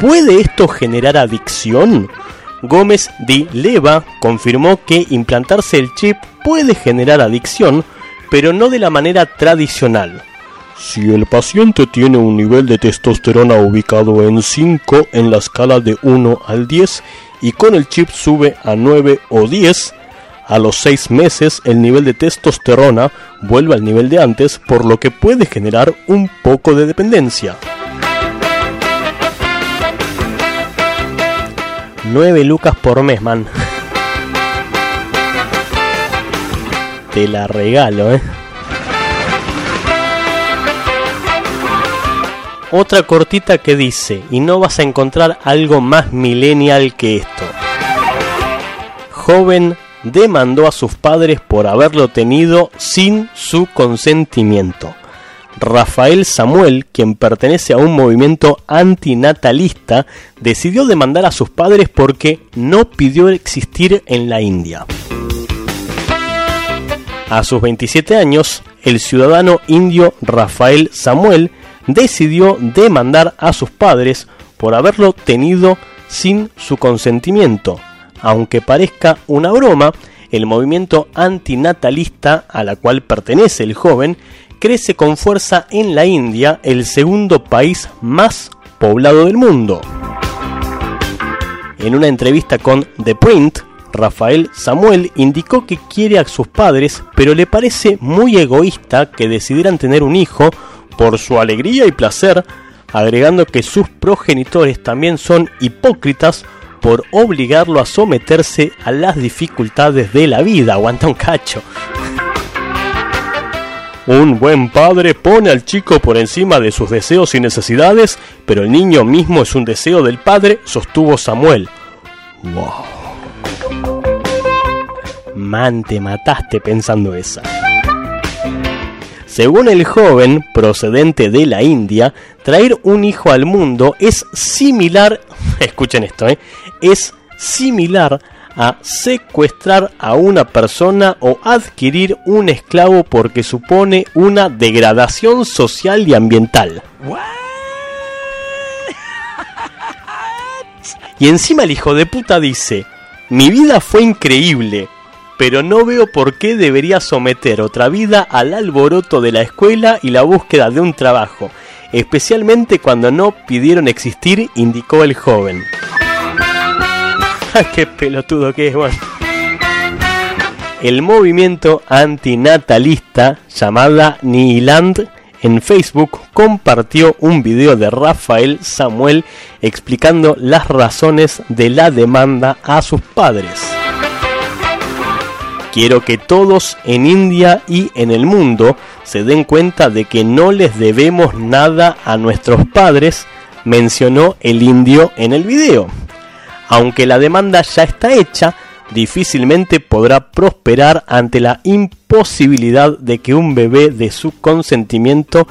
¿Puede esto generar adicción? Gómez Di Leva confirmó que implantarse el chip puede generar adicción, pero no de la manera tradicional. Si el paciente tiene un nivel de testosterona ubicado en 5 en la escala de 1 al 10 y con el chip sube a 9 o 10, a los 6 meses el nivel de testosterona vuelve al nivel de antes, por lo que puede generar un poco de dependencia. 9 lucas por mes, man. Te la regalo, eh. otra cortita que dice, y no vas a encontrar algo más millennial que esto. Joven demandó a sus padres por haberlo tenido sin su consentimiento. Rafael Samuel, quien pertenece a un movimiento antinatalista, decidió demandar a sus padres porque no pidió existir en la India. A sus 27 años, el ciudadano indio Rafael Samuel decidió demandar a sus padres por haberlo tenido sin su consentimiento. Aunque parezca una broma, el movimiento antinatalista a la cual pertenece el joven crece con fuerza en la India, el segundo país más poblado del mundo. En una entrevista con The Print, Rafael Samuel indicó que quiere a sus padres, pero le parece muy egoísta que decidieran tener un hijo por su alegría y placer, agregando que sus progenitores también son hipócritas por obligarlo a someterse a las dificultades de la vida. Aguanta un cacho. Un buen padre pone al chico por encima de sus deseos y necesidades, pero el niño mismo es un deseo del padre, sostuvo Samuel. Wow. Man, te mataste pensando esa. Según el joven, procedente de la India, traer un hijo al mundo es similar, escuchen esto, ¿eh? es similar a secuestrar a una persona o adquirir un esclavo porque supone una degradación social y ambiental. Y encima el hijo de puta dice, mi vida fue increíble, pero no veo por qué debería someter otra vida al alboroto de la escuela y la búsqueda de un trabajo, especialmente cuando no pidieron existir, indicó el joven. ¡Qué pelotudo que es, bueno! El movimiento antinatalista llamada Nihiland en Facebook compartió un video de Rafael Samuel explicando las razones de la demanda a sus padres. Quiero que todos en India y en el mundo se den cuenta de que no les debemos nada a nuestros padres, mencionó el indio en el video. Aunque la demanda ya está hecha, difícilmente podrá prosperar ante la imposibilidad de que un bebé de su consentimiento,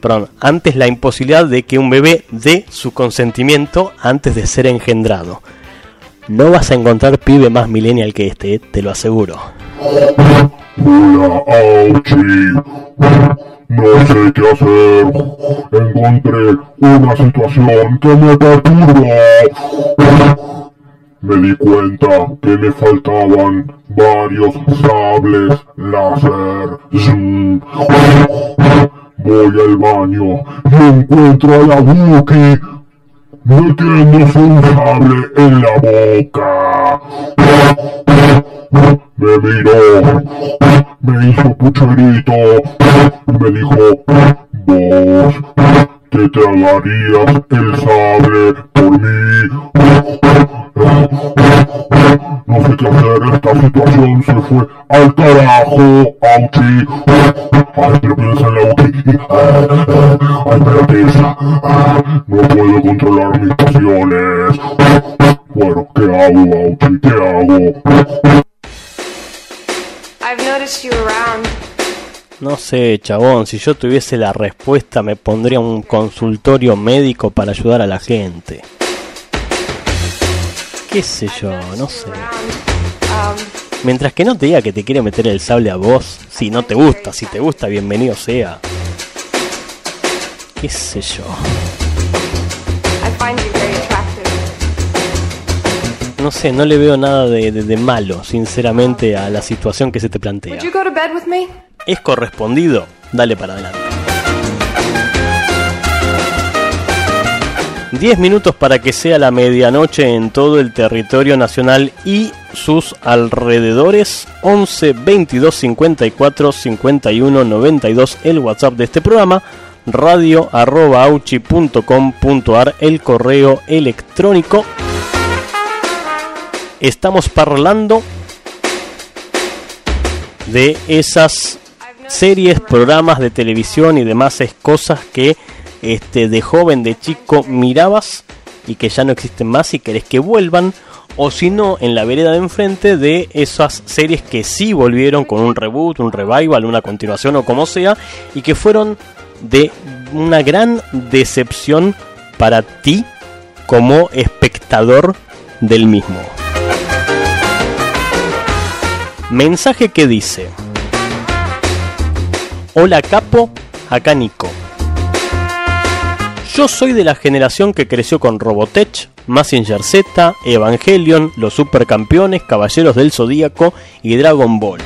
perdón, antes la imposibilidad de que un bebé dé su consentimiento antes de ser engendrado. No vas a encontrar pibe más millennial que este, eh, te lo aseguro. No sé qué hacer. Encontré una situación que me perturba. Me di cuenta que me faltaban varios sables láser. Voy al baño y encuentro a la Wookie metiéndose un sable en la boca. Me miró, me hizo pucherito me dijo, vos te tragarías el sable por mí. No sé qué hacer, esta situación se fue al carajo, Auchi. Ay, pero piensa en la Auchi. Ay, espérate esa. No puedo controlar mis pasiones. Bueno, ¿qué hago, Auchi? ¿Qué hago? No sé, chabón, si yo tuviese la respuesta me pondría un consultorio médico para ayudar a la gente. ¿Qué sé yo? No sé. Um, Mientras que no te diga que te quiere meter el sable a vos, si no te gusta, si te gusta, bienvenido sea. ¿Qué sé yo? No sé, no le veo nada de, de- de malo, sinceramente, a la situación que se te plantea. ¿Es correspondido? Dale para adelante. 10 minutos para que sea la medianoche en todo el territorio nacional y sus alrededores. 11 22 54 51 92 el WhatsApp de este programa. Radio arroba el correo electrónico. Estamos parlando de esas series, programas de televisión y demás cosas que este, de joven, de chico, mirabas y que ya no existen más y querés que vuelvan. O si no, en la vereda de enfrente de esas series que sí volvieron con un reboot, un revival, una continuación o como sea, y que fueron de una gran decepción para ti como espectador del mismo. Mensaje que dice: Hola Capo, acá Nico. Yo soy de la generación que creció con Robotech, Mazinger Z, Evangelion, Los Supercampeones, Caballeros del Zodíaco y Dragon Ball.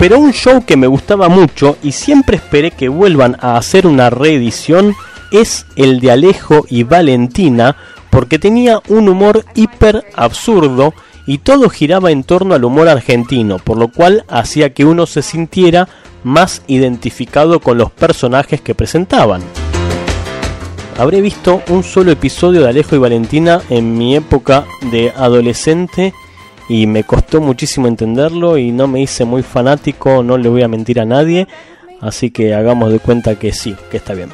Pero un show que me gustaba mucho y siempre esperé que vuelvan a hacer una reedición es el de Alejo y Valentina porque tenía un humor hiper absurdo y todo giraba en torno al humor argentino, por lo cual hacía que uno se sintiera más identificado con los personajes que presentaban. Habré visto un solo episodio de Alejo y Valentina en mi época de adolescente y me costó muchísimo entenderlo y no me hice muy fanático, no le voy a mentir a nadie, así que hagamos de cuenta que sí, que está bien.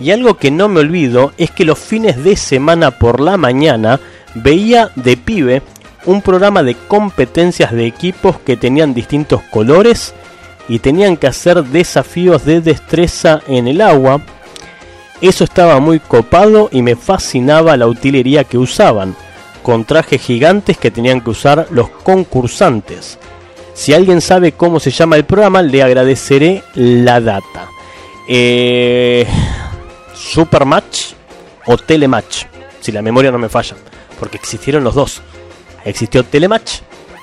Y algo que no me olvido es que los fines de semana por la mañana veía de pibe un programa de competencias de equipos que tenían distintos colores y tenían que hacer desafíos de destreza en el agua. Eso estaba muy copado y me fascinaba la utilería que usaban, con trajes gigantes que tenían que usar los concursantes. Si alguien sabe cómo se llama el programa, le agradeceré la data. Eh, Supermatch o Telematch, si la memoria no me falla, porque existieron los dos. Existió Telematch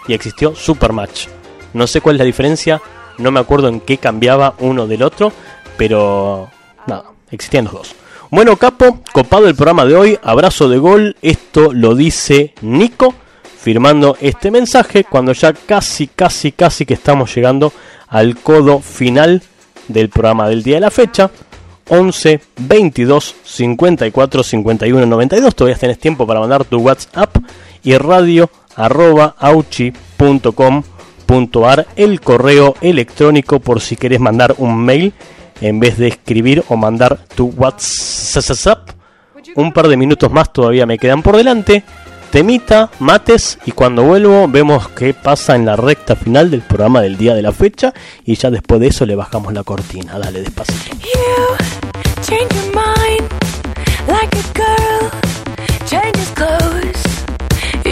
y existió Supermatch. No sé cuál es la diferencia, no me acuerdo en qué cambiaba uno del otro, pero nada, existían los dos. Bueno, capo, copado el programa de hoy, abrazo de gol, esto lo dice Nico, firmando este mensaje cuando ya casi, casi, casi que estamos llegando al codo final del programa del día de la fecha. 11 22 54 51 92. Todavía tenés tiempo para mandar tu WhatsApp y radio arroba auchi.com.ar el correo electrónico por si querés mandar un mail en vez de escribir o mandar tu WhatsApp. Un par de minutos más todavía me quedan por delante. Temita, mates y cuando vuelvo vemos qué pasa en la recta final del programa del día de la fecha y ya después de eso le bajamos la cortina. Dale despacito. You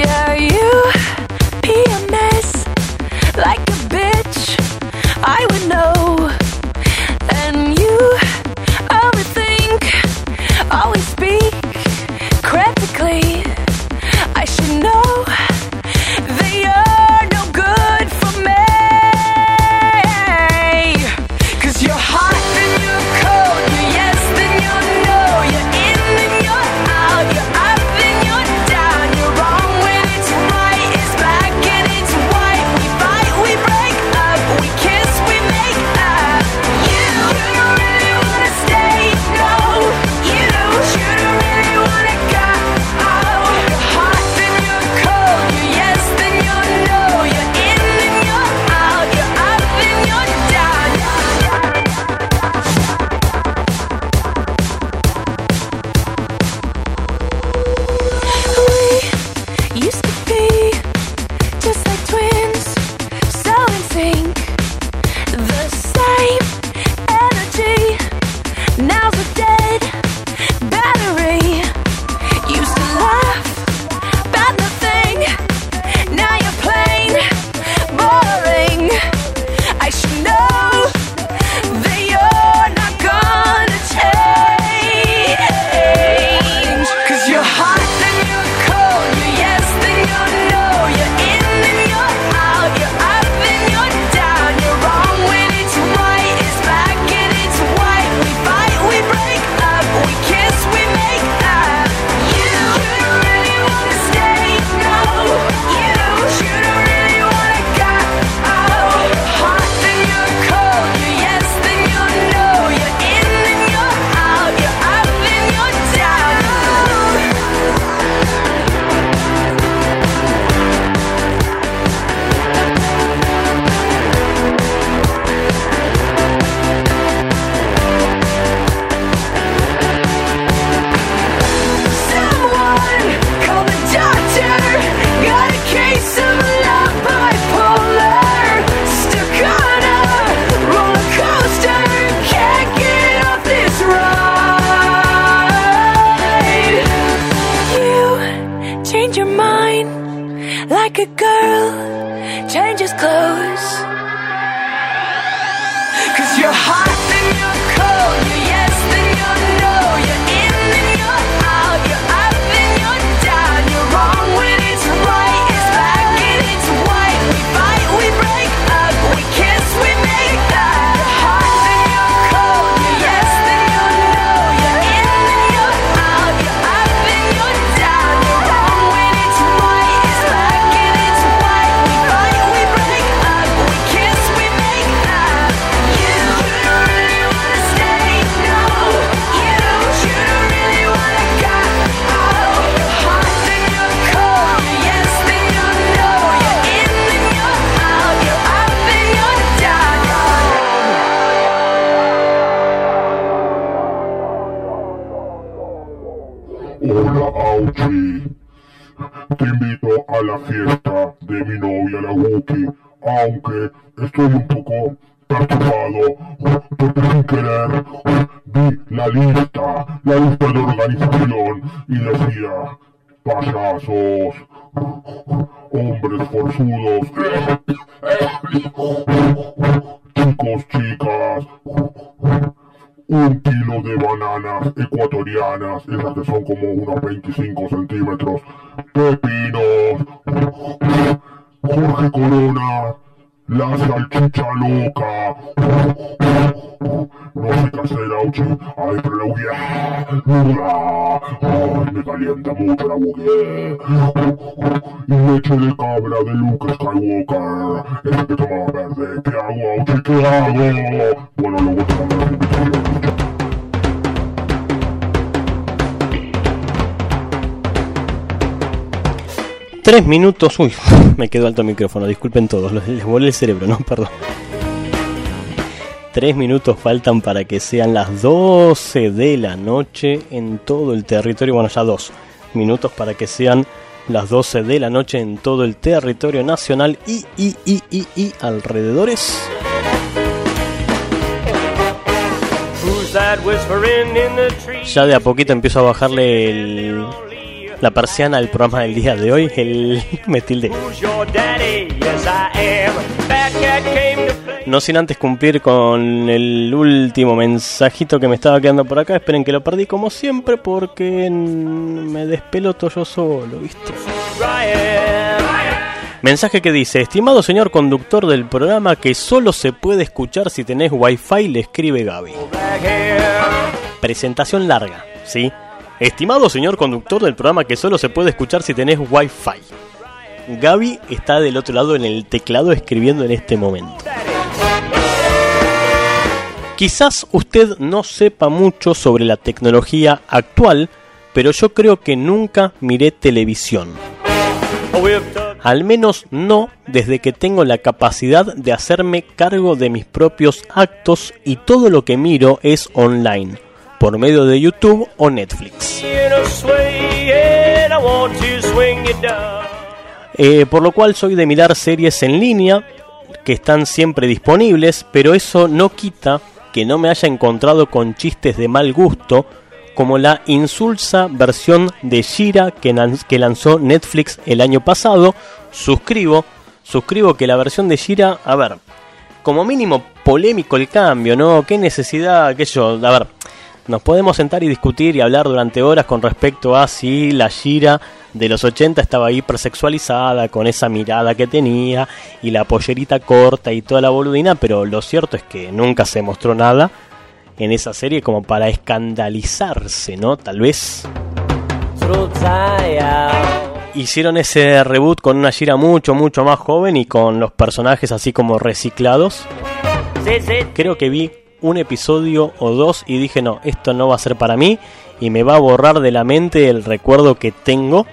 Yeah, you mess like a bitch. I would know. And you overthink, always speak. Ay, me calienta mucho la y leche de cabra de Luke Skywalker, ese que tomaba verde, ¿qué hago, Auchi, qué hago? Bueno, luego te mandaré un. Tres minutos. Uy, me quedó alto el micrófono. Disculpen todos. Les volé el cerebro, no, perdón. Tres minutos faltan para que sean las 12 de la noche en todo el territorio. Bueno, ya dos minutos para que sean las 12 de la noche en todo el territorio nacional y, y, y, y, y alrededores. Ya de a poquito empiezo a bajarle el- la persiana al programa del día de hoy, el me tilde. No sin antes cumplir con el último mensajito que me estaba quedando por acá. Esperen que lo perdí como siempre porque me despeloto yo solo, ¿viste? Mensaje que dice, estimado señor conductor del programa que solo se puede escuchar si tenés wifi, le escribe Gaby. Presentación larga, ¿sí? Estimado señor conductor del programa que solo se puede escuchar si tenés wifi. Gaby está del otro lado en el teclado escribiendo en este momento. Quizás usted no sepa mucho sobre la tecnología actual, pero yo creo que nunca miré televisión. Al menos no desde que tengo la capacidad de hacerme cargo de mis propios actos y todo lo que miro es online, por medio de YouTube o Netflix. Eh, por lo cual soy de mirar series en línea que están siempre disponibles, pero eso no quita que no me haya encontrado con chistes de mal gusto, como la insulsa versión de Shira que, lan- que lanzó Netflix el año pasado. Suscribo, suscribo que la versión de Shira, a ver, como mínimo polémico el cambio, ¿no? ¿Qué necesidad, qué yo? A ver, nos podemos sentar y discutir y hablar durante horas con respecto a si la Shira de los 80 estaba hipersexualizada, con esa mirada que tenía y la pollerita corta y toda la boludina, pero lo cierto es que nunca se mostró nada en esa serie como para escandalizarse, ¿no? Tal vez hicieron ese reboot con una Shira mucho, mucho más joven y con los personajes así como reciclados. Creo que vi un episodio o dos y dije, no, esto no va a ser para mí y me va a borrar de la mente el recuerdo que tengo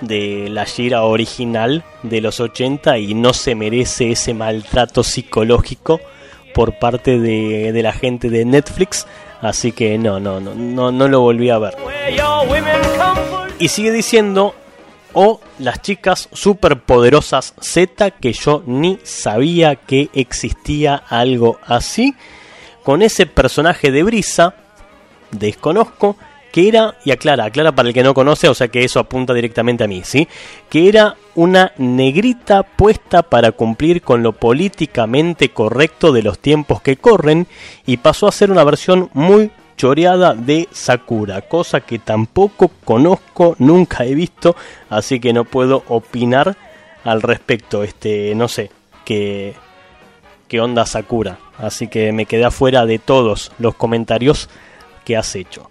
de la Shira original de los 80 y no se merece ese maltrato psicológico por parte de, de la gente de Netflix. Así que no, no, no, no, no lo volví a ver. Y sigue diciendo, o las chicas superpoderosas Z, que yo ni sabía que existía algo así. Con ese personaje de brisa, desconozco que era, y aclara, aclara para el que no conoce, o sea que eso apunta directamente a mí, ¿sí? Que era una negrita puesta para cumplir con lo políticamente correcto de los tiempos que corren y pasó a ser una versión muy choreada de Sakura, cosa que tampoco conozco, nunca he visto, así que no puedo opinar al respecto, este, no sé, qué, qué onda Sakura, así que me quedé afuera de todos los comentarios que has hecho.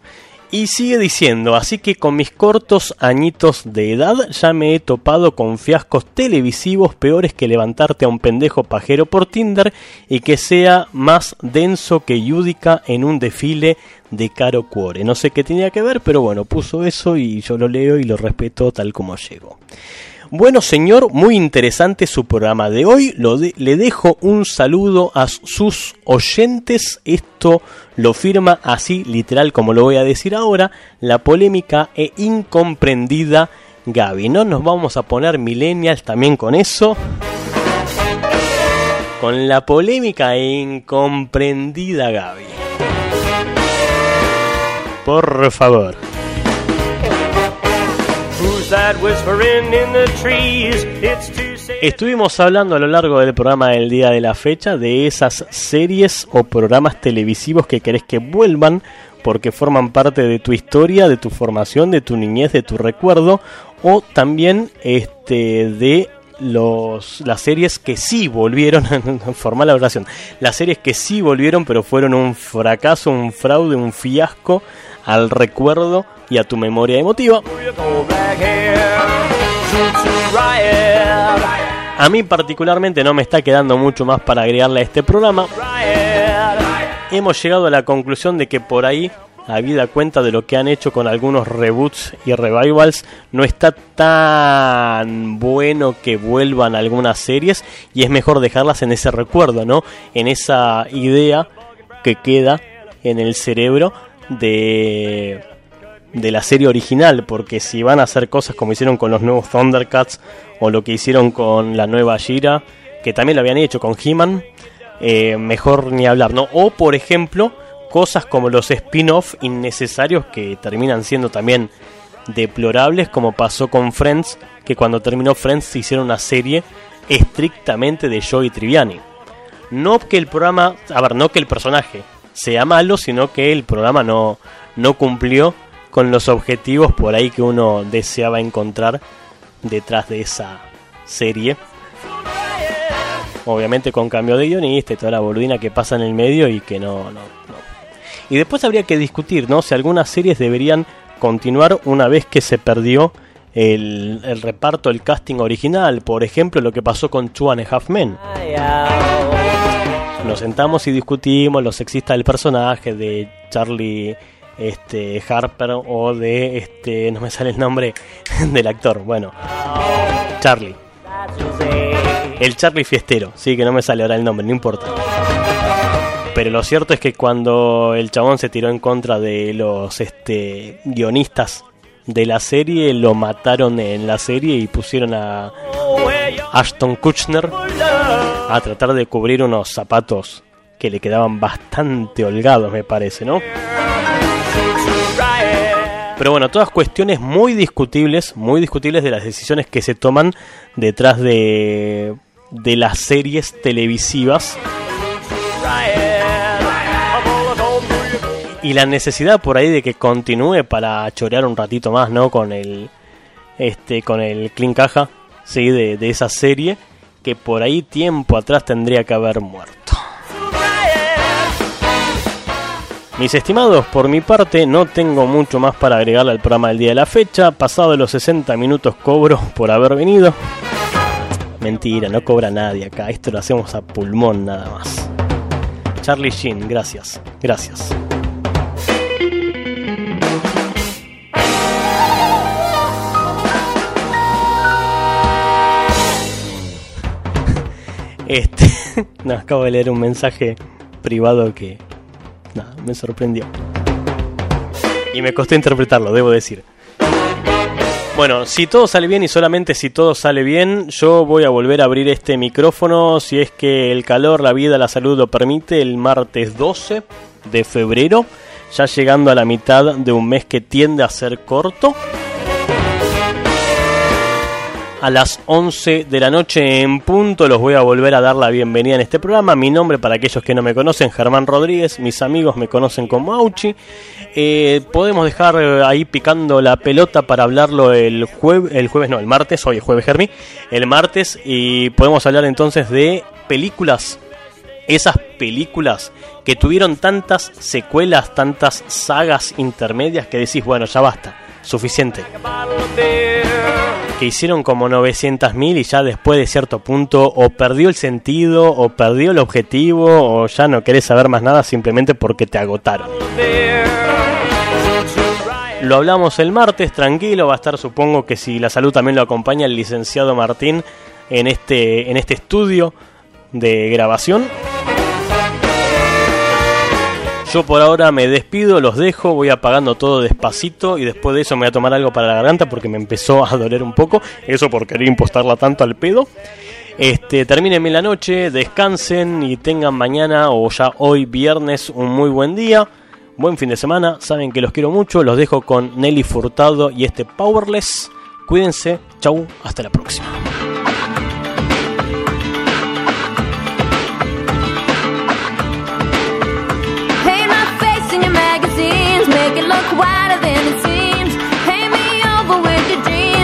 Y sigue diciendo, así que con mis cortos añitos de edad ya me he topado con fiascos televisivos peores que levantarte a un pendejo pajero por Tinder y que sea más denso que Yudica en un desfile de Caro Cuore. No sé qué tenía que ver, pero bueno, puso eso y yo lo leo y lo respeto tal como llegó. Bueno, señor, muy interesante su programa de hoy. Lo le dejo un saludo a sus oyentes. Esto lo firma así, literal, como lo voy a decir ahora, la polémica e incomprendida Gaby. No nos vamos a poner millennials también con eso. Con la polémica e incomprendida Gaby. Por favor. Estuvimos hablando a lo largo del programa del día de la fecha de esas series o programas televisivos que querés que vuelvan porque forman parte de tu historia, de tu formación, de tu niñez, de tu recuerdo o también este de los las series que sí volvieron formar la oración las series que sí volvieron pero fueron un fracaso un fraude un fiasco al recuerdo y a tu memoria emotiva. A mí particularmente no me está quedando mucho más para agregarle a este programa. Hemos llegado a la conclusión de que por ahí, habida cuenta de lo que han hecho con algunos reboots y revivals, no está tan bueno que vuelvan algunas series y es mejor dejarlas en ese recuerdo, ¿no? En esa idea que queda en el cerebro de de la serie original, porque si van a hacer cosas como hicieron con los nuevos Thundercats o lo que hicieron con la nueva Shira, que también lo habían hecho con He-Man, eh, mejor ni hablar, ¿no? O por ejemplo, cosas como los spin-off innecesarios que terminan siendo también deplorables, como pasó con Friends, que cuando terminó Friends se hicieron una serie estrictamente de Joey Triviani. No que el programa, a ver, no que el personaje sea malo, sino que el programa no, no cumplió con los objetivos por ahí que uno deseaba encontrar detrás de esa serie. Obviamente con cambio de guionista y toda la boludina que pasa en el medio y que no, no, no. Y después habría que discutir, ¿no? Si algunas series deberían continuar una vez que se perdió el, el reparto, el casting original. Por ejemplo, lo que pasó con Two and a Half Men. Nos sentamos y discutimos lo sexista del personaje de Charlie este Harper o de este no me sale el nombre del actor. Bueno, Charlie. El Charlie Fiestero, sí que no me sale ahora el nombre, no importa. Pero lo cierto es que cuando el chabón se tiró en contra de los este guionistas de la serie, lo mataron en la serie y pusieron a Ashton Kutcher a tratar de cubrir unos zapatos que le quedaban bastante holgados, me parece, ¿no? Pero bueno, todas cuestiones muy discutibles, muy discutibles de las decisiones que se toman detrás de, de las series televisivas y la necesidad por ahí de que continúe para chorear un ratito más, ¿no? Con el este con el clean caja, sí, de, de esa serie que por ahí tiempo atrás tendría que haber muerto. Mis estimados, por mi parte no tengo mucho más para agregarle al programa del día de la fecha. Pasado los 60 minutos cobro por haber venido. Mentira, no cobra nadie acá. Esto lo hacemos a pulmón nada más. Charlie Sheen, gracias. Gracias. Este, no, acabo de leer un mensaje privado que nada, me sorprendió. Y me costó interpretarlo, debo decir. Bueno, si todo sale bien y solamente si todo sale bien, yo voy a volver a abrir este micrófono si es que el calor, la vida, la salud lo permite, el martes 12 de febrero, ya llegando a la mitad de un mes que tiende a ser corto. A las 11 de la noche en punto los voy a volver a dar la bienvenida en este programa. Mi nombre para aquellos que no me conocen, Germán Rodríguez. Mis amigos me conocen como Auchi. Eh, podemos dejar eh, ahí picando la pelota para hablarlo el, jueves, el jueves, no, el martes, hoy es jueves Germi, el martes y podemos hablar entonces de películas, esas películas que tuvieron tantas secuelas, tantas sagas intermedias que decís, bueno, ya basta, suficiente. Que hicieron como 900.000 y ya después de cierto punto o perdió el sentido o perdió el objetivo o ya no querés saber más nada simplemente porque te agotaron. Lo hablamos el martes, tranquilo, va a estar supongo que si la salud también lo acompaña el licenciado Martín en este, en este estudio de grabación. Yo por ahora me despido, los dejo, voy apagando todo despacito y después de eso me voy a tomar algo para la garganta porque me empezó a doler un poco. Eso por querer impostarla tanto al pedo. Este, terminen la noche, descansen y tengan mañana o ya hoy viernes un muy buen día. Buen fin de semana, saben que los quiero mucho, los dejo con Nelly Furtado y este Powerless. Cuídense, chau, hasta la próxima.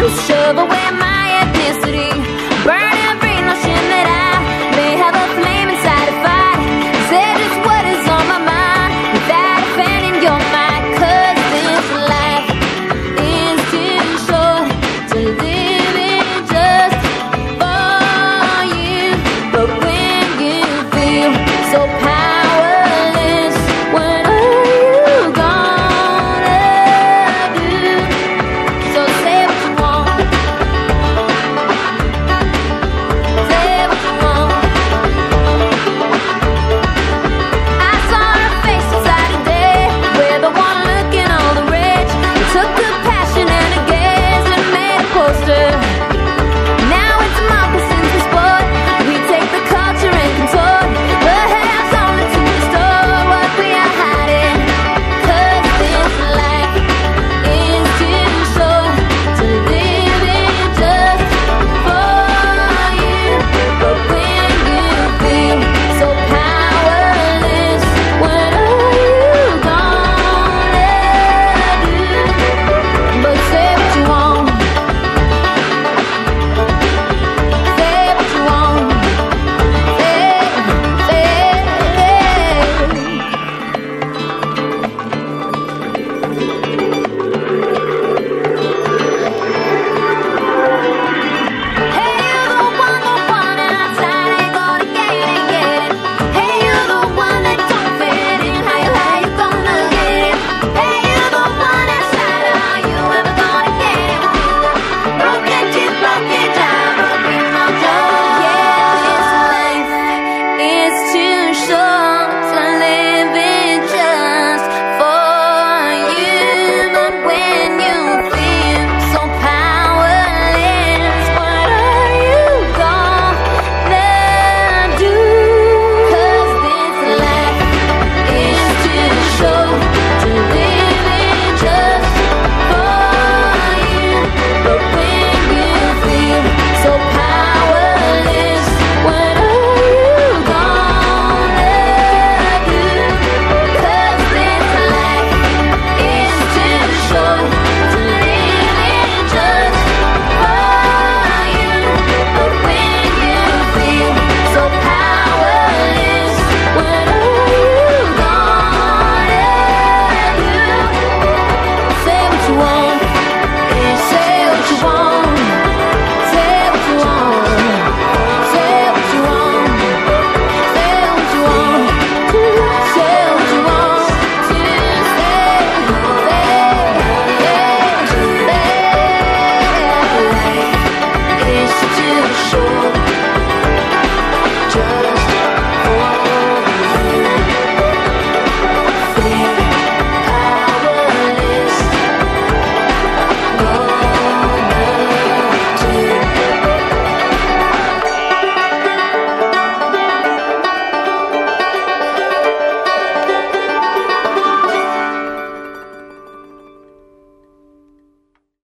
Just shove away.